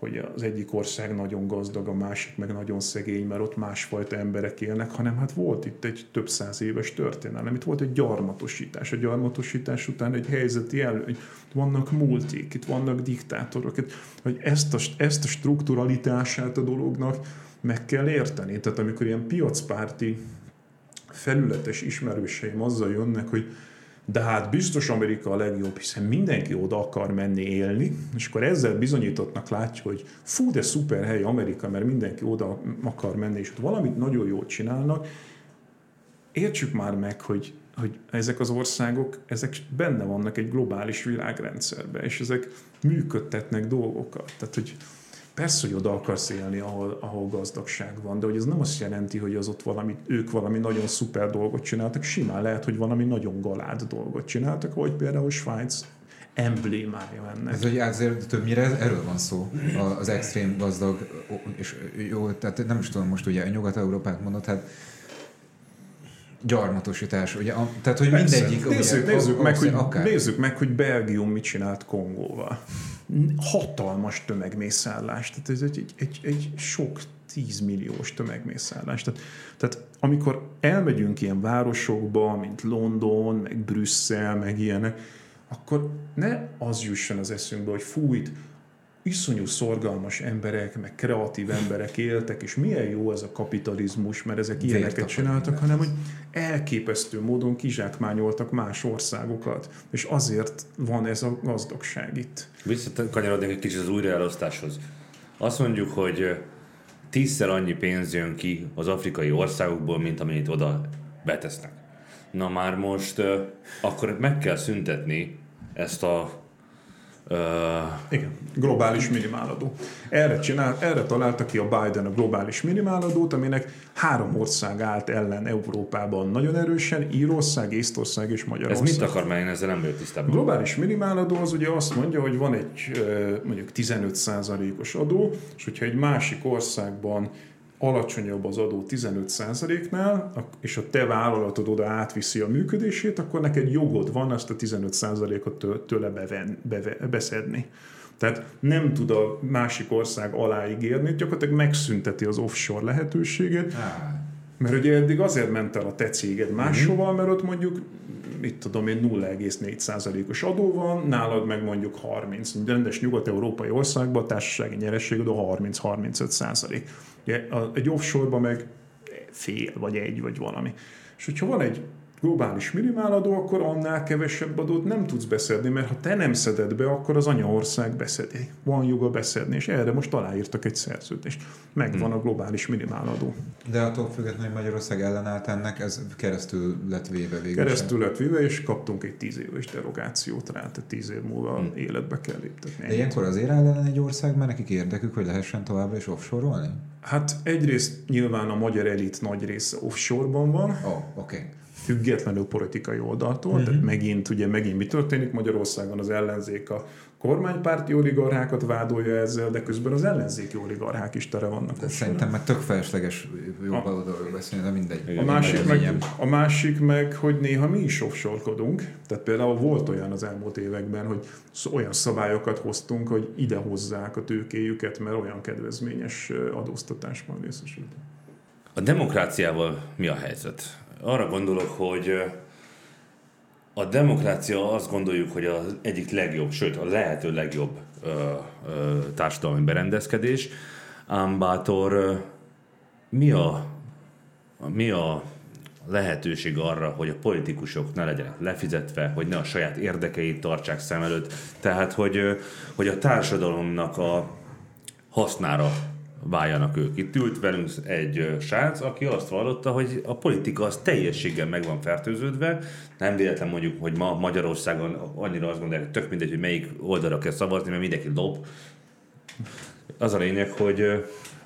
hogy az egyik ország nagyon gazdag, a másik meg nagyon szegény, mert ott másfajta emberek élnek, hanem hát volt itt egy több száz éves történelem, itt volt egy gyarmatosítás. A gyarmatosítás után egy helyzeti elő, hogy vannak multik, itt vannak diktátorok, hogy ezt a, ezt a strukturalitását a dolognak meg kell érteni. Tehát amikor ilyen piacpárti felületes ismerőseim azzal jönnek, hogy de hát biztos Amerika a legjobb, hiszen mindenki oda akar menni élni, és akkor ezzel bizonyítottnak látja, hogy fú, de szuper hely Amerika, mert mindenki oda akar menni, és ott valamit nagyon jót csinálnak. Értsük már meg, hogy, hogy ezek az országok, ezek benne vannak egy globális világrendszerben, és ezek működtetnek dolgokat. Tehát, hogy Persze, hogy oda akarsz élni, ahol, ahol gazdagság van, de hogy ez nem azt jelenti, hogy az ott valami, ők valami nagyon szuper dolgot csináltak, simán lehet, hogy valami nagyon galád dolgot csináltak, vagy például Svájc emblémája ennek. Ez hogy azért többnyire erről van szó, az extrém gazdag, és jó, tehát nem is tudom most ugye a Nyugat-Európát mondod, hát gyarmatosítás, ugye, a, tehát hogy Persze. mindegyik... Nézzük, ugye, nézzük, a, meg, hogy, akár. nézzük meg, hogy Belgium mit csinált Kongóval hatalmas tömegmészállás. Tehát ez egy, egy, egy, egy sok tízmilliós tömegmészállás. Tehát, tehát amikor elmegyünk ilyen városokba, mint London, meg Brüsszel, meg ilyenek, akkor ne az jusson az eszünkbe, hogy fújt, iszonyú szorgalmas emberek, meg kreatív emberek éltek, és milyen jó ez a kapitalizmus, mert ezek ilyeneket csináltak, hanem hogy elképesztő módon kizsákmányoltak más országokat, és azért van ez a gazdagság itt. Visszakanyarodnék egy kicsit az újraelosztáshoz. Azt mondjuk, hogy tízszer annyi pénz jön ki az afrikai országokból, mint amennyit oda betesznek. Na már most akkor meg kell szüntetni ezt a Uh, Igen, globális minimáladó. Erre, csinál, erre találta ki a Biden a globális minimáladót, aminek három ország állt ellen Európában nagyon erősen, Írország, Észtország és Magyarország. Ez mit akar meg, ezzel nem vagyok tisztában. Globális minimáladó az ugye azt mondja, hogy van egy mondjuk 15%-os adó, és hogyha egy másik országban alacsonyabb az adó 15%-nál, és a te vállalatod oda átviszi a működését, akkor neked jogod van ezt a 15%-ot tőle beven, beve, beszedni. Tehát nem tud a másik ország aláígérni, gyakorlatilag megszünteti az offshore lehetőséget, mert ugye eddig azért ment el a te céged máshova, mert ott mondjuk mit tudom én, 0,4%-os adó van, nálad meg mondjuk 30. Rendes nyugat-európai országban a társasági nyerességed a 30-35 százalék. Egy offshore-ban meg fél, vagy egy, vagy valami. És hogyha van egy globális minimáladó, akkor annál kevesebb adót nem tudsz beszedni, mert ha te nem szeded be, akkor az anyaország beszedi. Van joga beszedni, és erre most aláírtak egy szerződést. Megvan hmm. a globális minimáladó. De attól függetlenül, hogy Magyarország ellenállt ennek, ez keresztül lett véve végül. Keresztül lett véve, és kaptunk egy tíz éves derogációt rá, tehát tíz év múlva hmm. életbe kell léptetni. De ilyenkor azért ellen egy ország, mert nekik érdekük, hogy lehessen továbbra is offshore-olni? Hát egyrészt nyilván a magyar elit nagy része offshore-ban van. Oh, oké. Okay függetlenül politikai oldaltól, uh-huh. tehát megint, ugye megint mi történik Magyarországon az ellenzék a kormánypárti oligarchákat vádolja ezzel, de közben az ellenzéki oligarchák is tere vannak. De szerintem meg tök felesleges jobb oldalról beszélni, de mindegy. A másik, meg, a másik meg, hogy néha mi is offshore Tehát például volt olyan az elmúlt években, hogy olyan szabályokat hoztunk, hogy ide hozzák a tőkéjüket, mert olyan kedvezményes adóztatásban részesültek. A demokráciával mi a helyzet? Arra gondolok, hogy a demokrácia azt gondoljuk, hogy az egyik legjobb, sőt a lehető legjobb ö, ö, társadalmi berendezkedés. Ám bátor, mi a, mi a lehetőség arra, hogy a politikusok ne legyenek lefizetve, hogy ne a saját érdekeit tartsák szem előtt, tehát hogy, hogy a társadalomnak a hasznára váljanak ők. Itt ült velünk egy srác, aki azt vallotta, hogy a politika az teljességgel meg van fertőződve. Nem véletlen mondjuk, hogy ma Magyarországon annyira azt gondolják, hogy tök mindegy, hogy melyik oldalra kell szavazni, mert mindenki lob. Az a lényeg, hogy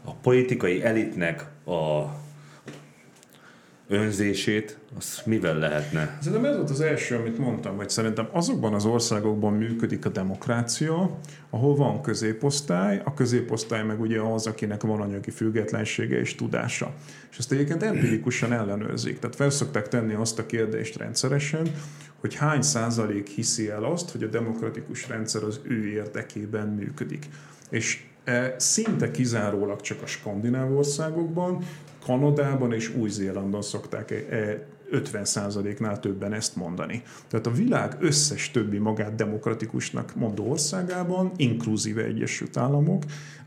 a politikai elitnek a önzését, az mivel lehetne? Szerintem ez volt az első, amit mondtam, hogy szerintem azokban az országokban működik a demokrácia, ahol van középosztály, a középosztály meg ugye az, akinek van anyagi függetlensége és tudása. És ezt egyébként empirikusan ellenőrzik. Tehát felszokták tenni azt a kérdést rendszeresen, hogy hány százalék hiszi el azt, hogy a demokratikus rendszer az ő érdekében működik. És szinte kizárólag csak a skandináv országokban, Kanadában és Új-Zélandon szokták 50%-nál e, többen ezt mondani. Tehát a világ összes többi magát demokratikusnak mondó országában, inkluzíve Egyesült Államok,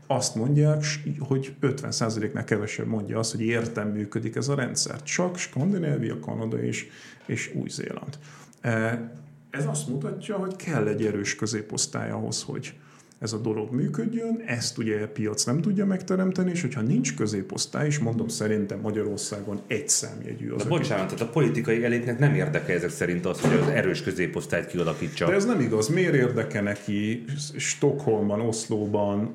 azt mondják, hogy 50%-nál kevesebb mondja azt, hogy értem működik ez a rendszer. Csak Skandinávia, Kanada és, és Új-Zéland. Ez azt mutatja, hogy kell egy erős középosztály ahhoz, hogy, ez a dolog működjön, ezt ugye a piac nem tudja megteremteni, és hogyha nincs középosztály, és mondom szerintem Magyarországon egy számjegyű az. De bocsánat, tehát a politikai elitnek nem érdeke ezek szerint az, hogy az erős középosztályt kialakítsa. De ez nem igaz. Miért érdeke neki Stockholmban, Oszlóban,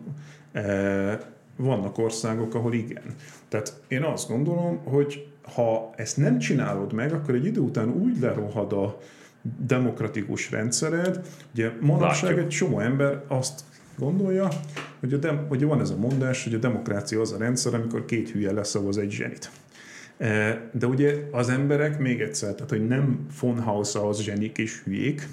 eh, vannak országok, ahol igen. Tehát én azt gondolom, hogy ha ezt nem csinálod meg, akkor egy idő után úgy lerohad a demokratikus rendszered. Ugye manapság egy csomó ember azt gondolja, hogy, a dem, hogy van ez a mondás, hogy a demokrácia az a rendszer, amikor két hülye leszavaz egy zsenit. E, de ugye az emberek, még egyszer, tehát hogy nem von Hausa az zsenik és hülyék,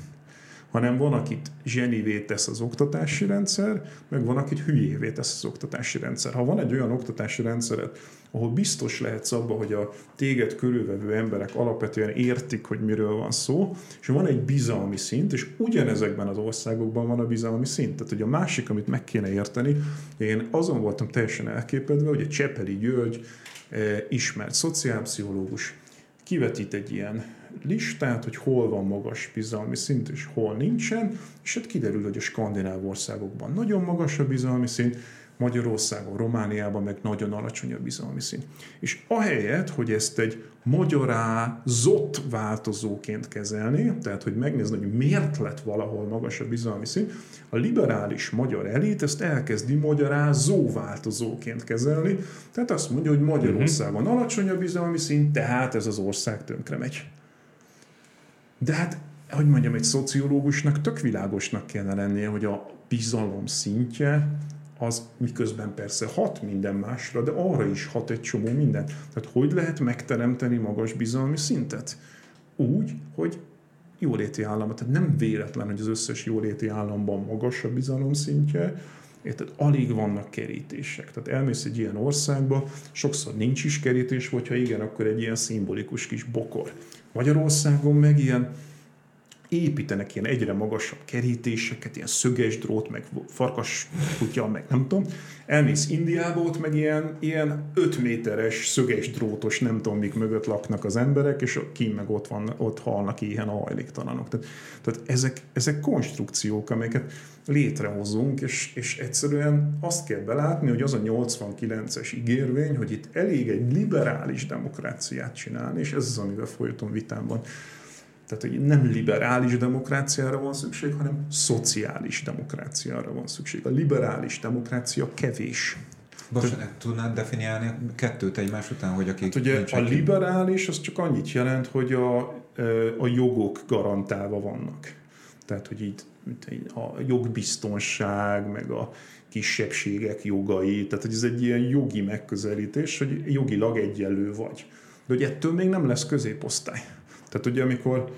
hanem van, akit zsenivé tesz az oktatási rendszer, meg van, akit hülyévé tesz az oktatási rendszer. Ha van egy olyan oktatási rendszered, ahol biztos lehetsz abban, hogy a téged körülvevő emberek alapvetően értik, hogy miről van szó, és van egy bizalmi szint, és ugyanezekben az országokban van a bizalmi szint. Tehát, hogy a másik, amit meg kéne érteni, én azon voltam teljesen elképedve, hogy egy Csepeli György eh, ismert szociálpszichológus kivetít egy ilyen listát, hogy hol van magas bizalmi szint, és hol nincsen, és hát kiderül, hogy a skandináv országokban nagyon magas a bizalmi szint, Magyarországon, Romániában meg nagyon alacsony a bizalmi szint. És ahelyett, hogy ezt egy magyarázott változóként kezelni, tehát hogy megnézni, hogy miért lett valahol magas a bizalmi szint, a liberális magyar elit ezt elkezdi magyarázó változóként kezelni, tehát azt mondja, hogy Magyarországon alacsony a bizalmi szint, tehát ez az ország tönkre megy. De hát, hogy mondjam, egy szociológusnak tök világosnak kellene lennie, hogy a bizalom szintje az miközben persze hat minden másra, de arra is hat egy csomó minden. Tehát hogy lehet megteremteni magas bizalmi szintet? Úgy, hogy jóléti állam, tehát nem véletlen, hogy az összes jóléti államban magas a bizalom szintje, Érted? Alig vannak kerítések. Tehát elmész egy ilyen országba, sokszor nincs is kerítés, vagy ha igen, akkor egy ilyen szimbolikus kis bokor. Magyarországon meg ilyen építenek ilyen egyre magasabb kerítéseket, ilyen szöges drót, meg farkas kutya, meg nem tudom. Elmész Indiába, ott meg ilyen, ilyen 5 méteres szöges drótos, nem tudom mik mögött laknak az emberek, és ki meg ott, van, ott halnak ilyen hajléktalanok. Tehát, tehát ezek, ezek konstrukciók, amelyeket létrehozunk, és, és egyszerűen azt kell belátni, hogy az a 89-es ígérvény, hogy itt elég egy liberális demokráciát csinálni, és ez az, amivel folyton vitám van tehát, hogy nem liberális demokráciára van szükség, hanem szociális demokráciára van szükség. A liberális demokrácia kevés. Bocsánat, tudnád definiálni a kettőt egymás után, hogy akik Hát ugye a liberális az csak annyit jelent, hogy a, a jogok garantálva vannak. Tehát, hogy így egy- a jogbiztonság, meg a kisebbségek jogai, tehát hogy ez egy ilyen jogi megközelítés, hogy jogilag egyenlő vagy. De hogy ettől még nem lesz középosztály. Tehát ugye amikor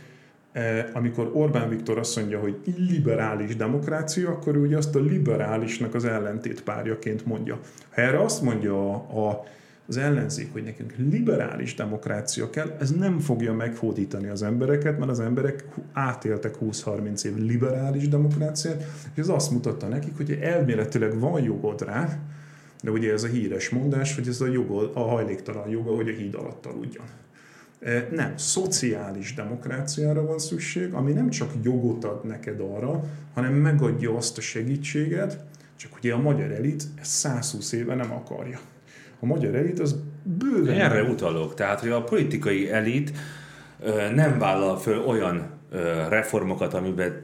eh, amikor Orbán Viktor azt mondja, hogy liberális demokrácia, akkor ő ugye azt a liberálisnak az ellentét párjaként mondja. Ha erre azt mondja a, a, az ellenzék, hogy nekünk liberális demokrácia kell, ez nem fogja meghódítani az embereket, mert az emberek átéltek 20-30 év liberális demokráciát, és ez azt mutatta nekik, hogy elméletileg van jogod rá, de ugye ez a híres mondás, hogy ez a, jogod, a hajléktalan joga, hogy a híd alatt aludjon. Nem, szociális demokráciára van szükség, ami nem csak jogot ad neked arra, hanem megadja azt a segítséget, csak ugye a magyar elit ezt 120 éve nem akarja. A magyar elit az bőven... Erre utalok. Tehát, hogy a politikai elit nem vállal föl olyan reformokat, amiben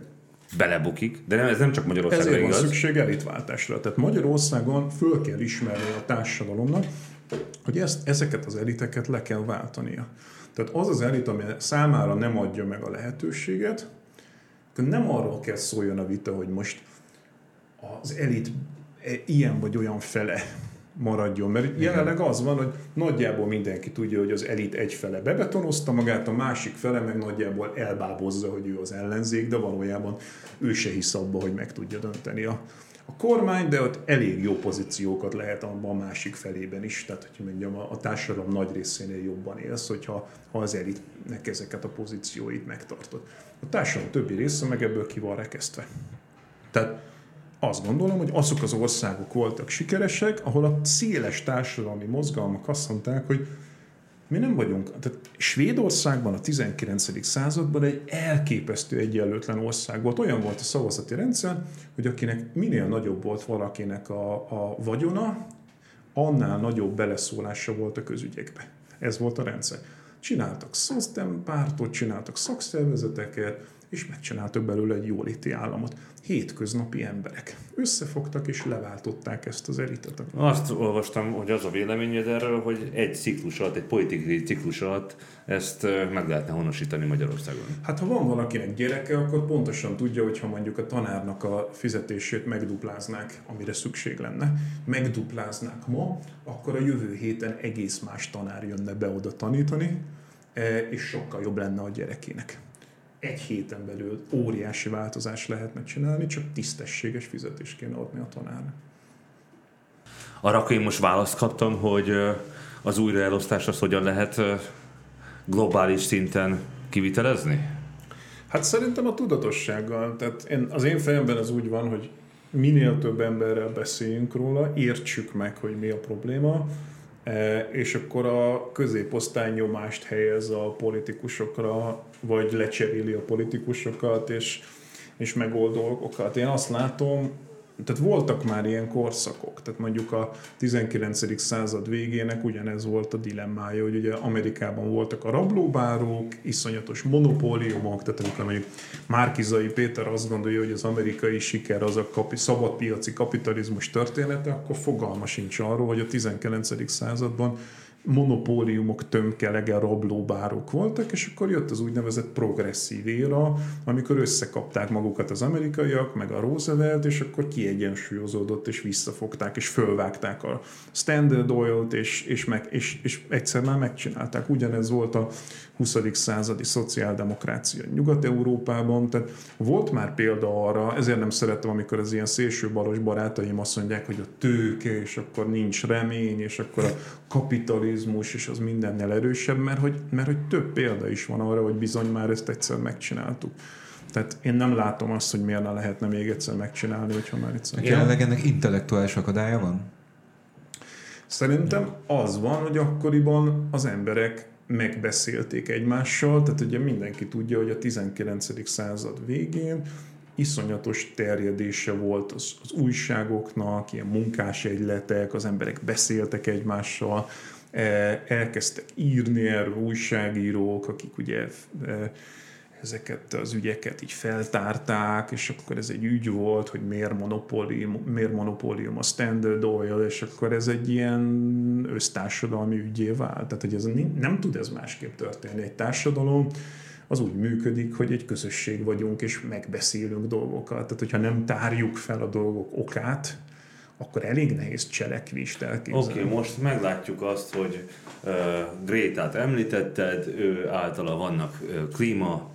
belebukik, de nem, ez nem csak Magyarországon Ezért van igaz. szükség elitváltásra. Tehát Magyarországon föl kell ismerni a társadalomnak, hogy ezt, ezeket az eliteket le kell váltania. Tehát az az elit, ami számára nem adja meg a lehetőséget, akkor nem arról kell szóljon a vita, hogy most az elit e- ilyen vagy olyan fele maradjon. Mert jelenleg az van, hogy nagyjából mindenki tudja, hogy az elit egy fele bebetonozta magát, a másik fele meg nagyjából elbábozza, hogy ő az ellenzék, de valójában ő se hisz abba, hogy meg tudja dönteni a, a kormány, de ott elég jó pozíciókat lehet abban a másik felében is. Tehát, hogy mondjam, a, a társadalom nagy részénél jobban élsz, hogyha ha az elitnek ezeket a pozícióit megtartod. A társadalom többi része meg ebből ki van rekesztve. Tehát azt gondolom, hogy azok az országok voltak sikeresek, ahol a széles társadalmi mozgalmak azt mondták, hogy mi nem vagyunk. Tehát Svédországban a 19. században egy elképesztő egyenlőtlen ország volt. Olyan volt a szavazati rendszer, hogy akinek minél nagyobb volt valakinek a, a vagyona, annál nagyobb beleszólása volt a közügyekbe. Ez volt a rendszer. Csináltak szosztem pártot, csináltak szakszervezeteket, és megcsináltak belőle egy jóléti államot. Hétköznapi emberek összefogtak és leváltották ezt az elitet. Azt olvastam, hogy az a véleményed erről, hogy egy ciklus alatt, egy politikai ciklus alatt ezt meg lehetne honosítani Magyarországon. Hát ha van valakinek gyereke, akkor pontosan tudja, hogy ha mondjuk a tanárnak a fizetését megdupláznák, amire szükség lenne, megdupláznák ma, akkor a jövő héten egész más tanár jönne be oda tanítani, eh, és sokkal jobb lenne a gyerekének. Egy héten belül óriási változás lehetne csinálni, csak tisztességes fizetést kéne adni a tanárnak. Arra akkor én most választ kaptam, hogy az újraelosztás az hogyan lehet globális szinten kivitelezni? Hát szerintem a tudatossággal. Tehát én, az én fejemben az úgy van, hogy minél több emberrel beszéljünk róla, értsük meg, hogy mi a probléma, és akkor a középosztály nyomást helyez a politikusokra, vagy lecseréli a politikusokat, és, és megold dolgokat. Én azt látom, tehát voltak már ilyen korszakok, tehát mondjuk a 19. század végének ugyanez volt a dilemmája, hogy ugye Amerikában voltak a rablóbárók, iszonyatos monopóliumok, tehát amikor mondjuk Márkizai Péter azt gondolja, hogy az amerikai siker az a kapi, szabadpiaci kapitalizmus története, akkor fogalma sincs arról, hogy a 19. században monopóliumok tömkelege rablóbárok voltak, és akkor jött az úgynevezett progresszív éra, amikor összekapták magukat az amerikaiak, meg a Roosevelt, és akkor kiegyensúlyozódott, és visszafogták, és fölvágták a Standard Oil-t, és, és, meg, és, és egyszer már megcsinálták. Ugyanez volt a 20. századi szociáldemokrácia Nyugat-Európában, tehát volt már példa arra, ezért nem szeretem, amikor az ilyen szélső balos barátaim azt mondják, hogy a tőke, és akkor nincs remény, és akkor a kapitalizmus, és az mindennel erősebb, mert hogy, mert hogy több példa is van arra, hogy bizony már ezt egyszer megcsináltuk. Tehát én nem látom azt, hogy miért ne lehetne még egyszer megcsinálni, hogyha már egyszer. Jelenleg ennek intellektuális akadálya van? Szerintem az van, hogy akkoriban az emberek megbeszélték egymással, tehát ugye mindenki tudja, hogy a 19. század végén iszonyatos terjedése volt az, az újságoknak, ilyen munkásegyletek, az emberek beszéltek egymással, eh, elkezdtek írni erről újságírók, akik ugye eh, ezeket az ügyeket így feltárták, és akkor ez egy ügy volt, hogy miért monopólium, miért monopólium a Standard Oil, és akkor ez egy ilyen össztársadalmi ügyé vált. Tehát, hogy ez nem tud ez másképp történni. Egy társadalom az úgy működik, hogy egy közösség vagyunk, és megbeszélünk dolgokat. Tehát, hogyha nem tárjuk fel a dolgok okát, akkor elég nehéz cselekvést elképzelni. Oké, okay, most meglátjuk azt, hogy uh, Grétát említetted, ő általa vannak uh, klíma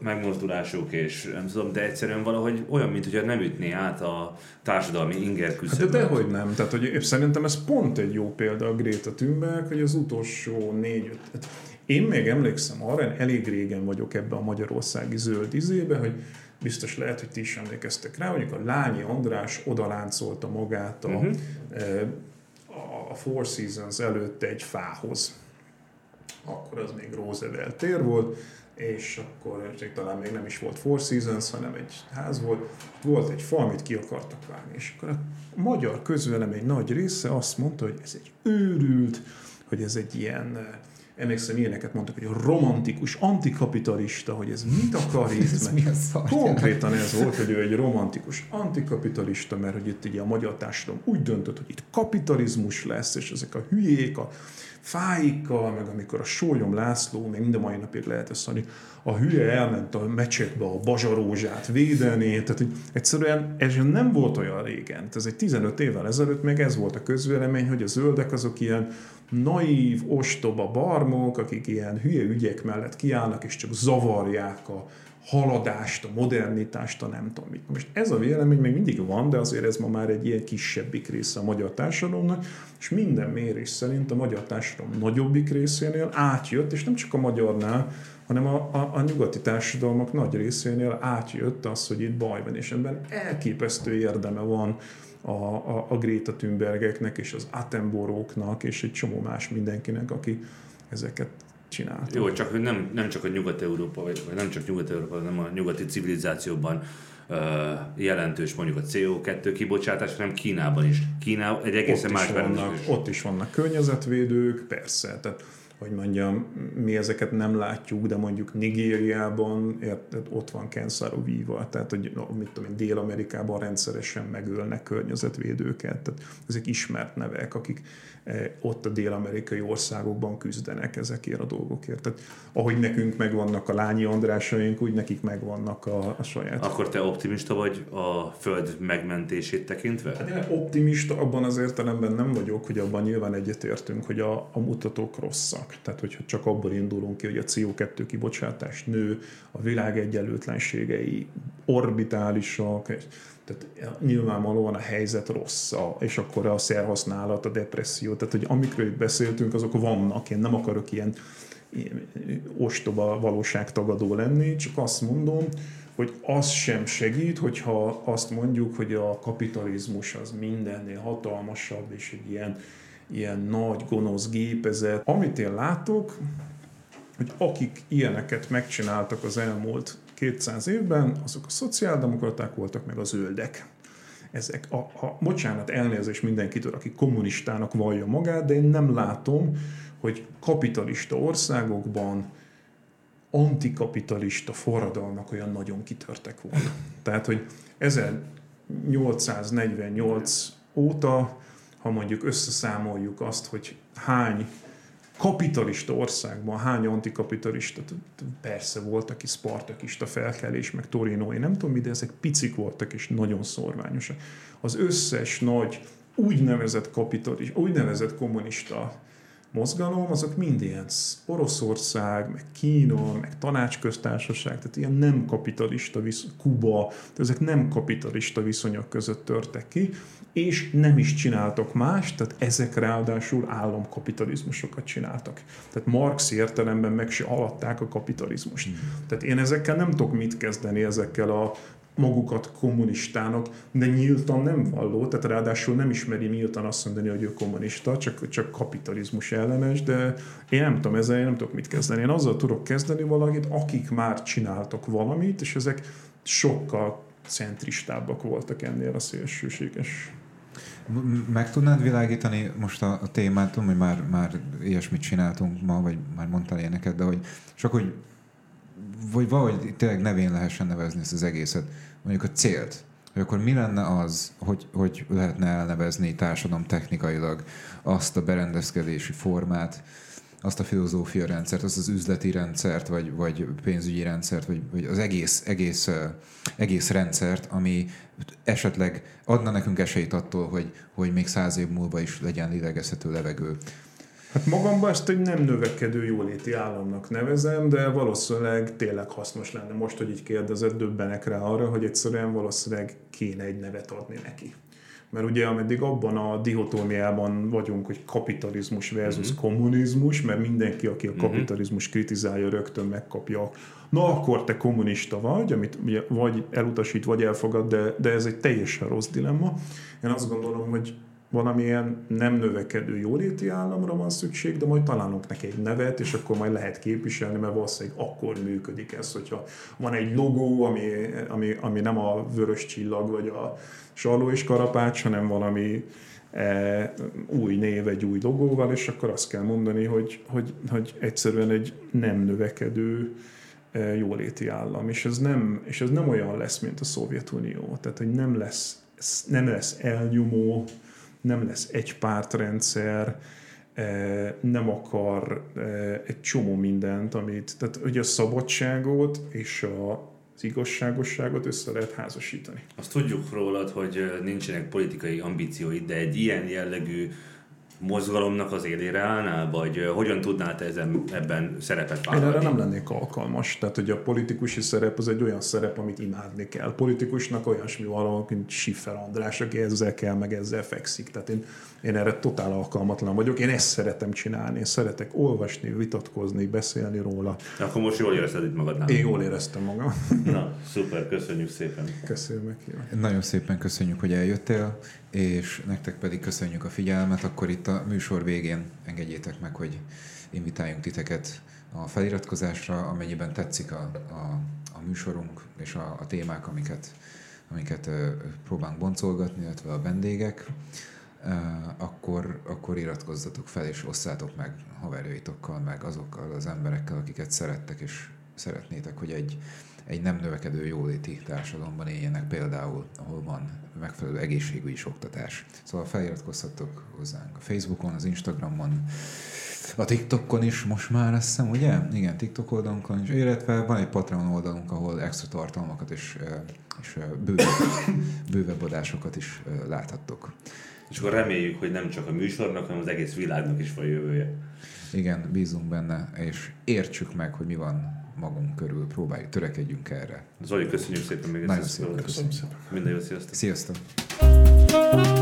megmozdulások, és nem tudom, de egyszerűen valahogy olyan, mint hogyha nem ütné át a társadalmi inger küszöböt. Hát de dehogy nem. Tehát, hogy szerintem ez pont egy jó példa a Greta Thunberg, hogy az utolsó négy-öt... Hát én még emlékszem arra, elég régen vagyok ebbe a magyarországi zöld izébe, hogy biztos lehet, hogy ti is emlékeztek rá, mondjuk a Lányi András odaláncolta magát a, uh-huh. a Four Seasons előtt egy fához. Akkor az még Roosevelt tér volt, és akkor még talán még nem is volt Four Seasons, hanem egy ház volt, volt egy fa, amit ki akartak vágni, és akkor a magyar közvelem egy nagy része azt mondta, hogy ez egy őrült, hogy ez egy ilyen emlékszem, ilyeneket mondtak, hogy a romantikus, antikapitalista, hogy ez mit akar itt? ez mi a Konkrétan ez volt, hogy ő egy romantikus, antikapitalista, mert hogy itt ugye a magyar társadalom úgy döntött, hogy itt kapitalizmus lesz, és ezek a hülyék, a fáikkal, meg amikor a Sólyom László, még mind a mai napig lehet ezt mondani, a hülye elment a mecsetbe a bazsarózsát védeni, tehát hogy egyszerűen ez nem volt olyan régen. Ez egy 15 évvel ezelőtt még ez volt a közvélemény, hogy a zöldek azok ilyen naív, ostoba barmok, akik ilyen hülye ügyek mellett kiállnak, és csak zavarják a haladást, a modernitást, a nem tudom mit. Most ez a vélemény még mindig van, de azért ez ma már egy ilyen kisebbik része a magyar társadalomnak, és minden mérés szerint a magyar társadalom nagyobbik részénél átjött, és nem csak a magyarnál, hanem a, a, a nyugati társadalmak nagy részénél átjött az, hogy itt baj van, és ebben elképesztő érdeme van a, a, a Greta Thunbergeknek, és az Attenboróknak, és egy csomó más mindenkinek, aki ezeket csinálta. Jó, csak hogy nem, nem csak a Nyugat-Európa, vagy, nem csak Nyugat-Európa, hanem a nyugati civilizációban uh, jelentős mondjuk a CO2 kibocsátás, hanem Kínában is. Kína egy egészen ott más vannak, Ott is vannak környezetvédők, persze. Tehát hogy mondjam, mi ezeket nem látjuk, de mondjuk Nigériában érted, ott van Kensaro Viva, tehát hogy mit tudom én, Dél-Amerikában rendszeresen megölnek környezetvédőket, tehát ezek ismert nevek, akik ott a dél-amerikai országokban küzdenek ezekért a dolgokért. Tehát ahogy nekünk megvannak a lányi Andrásaink, úgy nekik megvannak a, a saját. Akkor te optimista vagy a föld megmentését tekintve? Hát én optimista abban az értelemben nem vagyok, hogy abban nyilván egyetértünk, hogy a, a mutatók rosszak. Tehát, hogyha csak abból indulunk ki, hogy a CO2 kibocsátás nő, a világ egyenlőtlenségei orbitálisak, tehát nyilvánvalóan a helyzet rossz, és akkor a szerhasználat, a depresszió, tehát hogy amikről itt beszéltünk, azok vannak, én nem akarok ilyen, ilyen ostoba valóságtagadó lenni, csak azt mondom, hogy az sem segít, hogyha azt mondjuk, hogy a kapitalizmus az mindennél hatalmasabb, és egy ilyen ilyen nagy, gonosz gépezet. Amit én látok, hogy akik ilyeneket megcsináltak az elmúlt 200 évben, azok a szociáldemokraták voltak, meg a zöldek. Ezek a, a bocsánat, elnézés mindenkitől, aki kommunistának vallja magát, de én nem látom, hogy kapitalista országokban antikapitalista forradalmak olyan nagyon kitörtek volna. Tehát, hogy 1848 óta ha mondjuk összeszámoljuk azt, hogy hány kapitalista országban, hány antikapitalista, persze volt, aki spartakista felkelés, meg Torino, én nem tudom mi, de ezek picik voltak és nagyon szorványosak. Az összes nagy úgynevezett kapitalista, úgynevezett kommunista mozgalom, azok mind ilyen Oroszország, meg Kína, meg tanácsköztársaság, tehát ilyen nem kapitalista visz, Kuba, ezek nem kapitalista viszonyok között törtek ki, és nem is csináltak más, tehát ezek ráadásul államkapitalizmusokat csináltak. Tehát Marx értelemben meg se alatták a kapitalizmust. Mm. Tehát én ezekkel nem tudok mit kezdeni, ezekkel a magukat kommunistának, de nyíltan nem valló, tehát ráadásul nem ismeri nyíltan azt mondani, hogy ő kommunista, csak, csak kapitalizmus ellenes, de én nem tudom ezzel, én nem tudok mit kezdeni. Én azzal tudok kezdeni valamit, akik már csináltak valamit, és ezek sokkal centristábbak voltak ennél a szélsőséges meg tudnád világítani most a, a témát, tudom, hogy már, már ilyesmit csináltunk ma, vagy már mondtál ilyeneket, de hogy csak hogy vagy valahogy tényleg nevén lehessen nevezni ezt az egészet, mondjuk a célt, hogy akkor mi lenne az, hogy, hogy lehetne elnevezni társadalom technikailag azt a berendezkedési formát, azt a filozófia rendszert, azt az üzleti rendszert, vagy, vagy pénzügyi rendszert, vagy, vagy az egész, egész, egész rendszert, ami esetleg adna nekünk esélyt attól, hogy, hogy még száz év múlva is legyen lélegezhető levegő. Hát magamban ezt egy nem növekedő jóléti államnak nevezem, de valószínűleg tényleg hasznos lenne. Most, hogy így kérdezett, döbbenek rá arra, hogy egyszerűen valószínűleg kéne egy nevet adni neki. Mert ugye ameddig abban a dihotómiában vagyunk, hogy kapitalizmus versus uh-huh. kommunizmus, mert mindenki, aki a mhm. kapitalizmus kritizálja, rögtön megkapja, na akkor te kommunista vagy, amit vagy elutasít, vagy elfogad, de, de ez egy teljesen rossz dilemma. Én azt gondolom, hogy valamilyen nem növekedő jóléti államra van szükség, de majd találunk neki egy nevet, és akkor majd lehet képviselni, mert valószínűleg akkor működik ez, hogyha van egy logó, ami, ami, ami nem a vörös csillag, vagy a Sarló és Karapács, hanem valami e, új név, egy új logóval, és akkor azt kell mondani, hogy, hogy, hogy egyszerűen egy nem növekedő e, jóléti állam, és ez, nem, és ez nem olyan lesz, mint a Szovjetunió, tehát hogy nem lesz, nem lesz elnyomó, nem lesz egy pártrendszer, e, nem akar e, egy csomó mindent, amit, tehát hogy a szabadságot és a az igazságosságot össze lehet házasítani. Azt tudjuk rólad, hogy nincsenek politikai ambícióid, de egy ilyen jellegű mozgalomnak az élére állnál, vagy hogyan tudnál te ezen, ebben szerepet vállalni? Én erre nem lennék alkalmas. Tehát, hogy a politikusi szerep az egy olyan szerep, amit imádni kell. Politikusnak olyasmi valami, mint Schiffer András, aki ezzel kell, meg ezzel fekszik. Tehát én, én erre totál alkalmatlan vagyok. Én ezt szeretem csinálni. Én szeretek olvasni, vitatkozni, beszélni róla. De akkor most jól érezted itt magadnál? Én jól éreztem magam. Na, szuper, köszönjük szépen. Köszönjük. Nagyon szépen köszönjük, hogy eljöttél és nektek pedig köszönjük a figyelmet. Akkor itt a műsor végén engedjétek meg, hogy invitáljunk titeket a feliratkozásra, amennyiben tetszik a, a, a műsorunk és a, a témák, amiket, amiket próbálunk boncolgatni, illetve a vendégek, akkor, akkor iratkozzatok fel és osszátok meg haverjaitokkal, meg azokkal az emberekkel, akiket szerettek és szeretnétek, hogy egy, egy nem növekedő jóléti társadalomban éljenek például, ahol van megfelelő egészségügyi oktatás. Szóval feliratkozhatok hozzánk a Facebookon, az Instagramon, a TikTokon is most már azt hiszem, ugye? Igen, TikTok oldalunkon is, illetve van egy Patreon oldalunk, ahol extra tartalmakat és, és bővebb, bővebb adásokat is láthattok. És akkor reméljük, hogy nem csak a műsornak, hanem az egész világnak is van jövője. Igen, bízunk benne, és értsük meg, hogy mi van magunk körül, próbáljuk, törekedjünk erre. Zoli, köszönjük szépen még Nagyon szépen köszönöm. szépen. Minden jó, sziasztok! Sziasztok!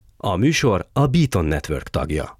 A műsor a Beaton Network tagja.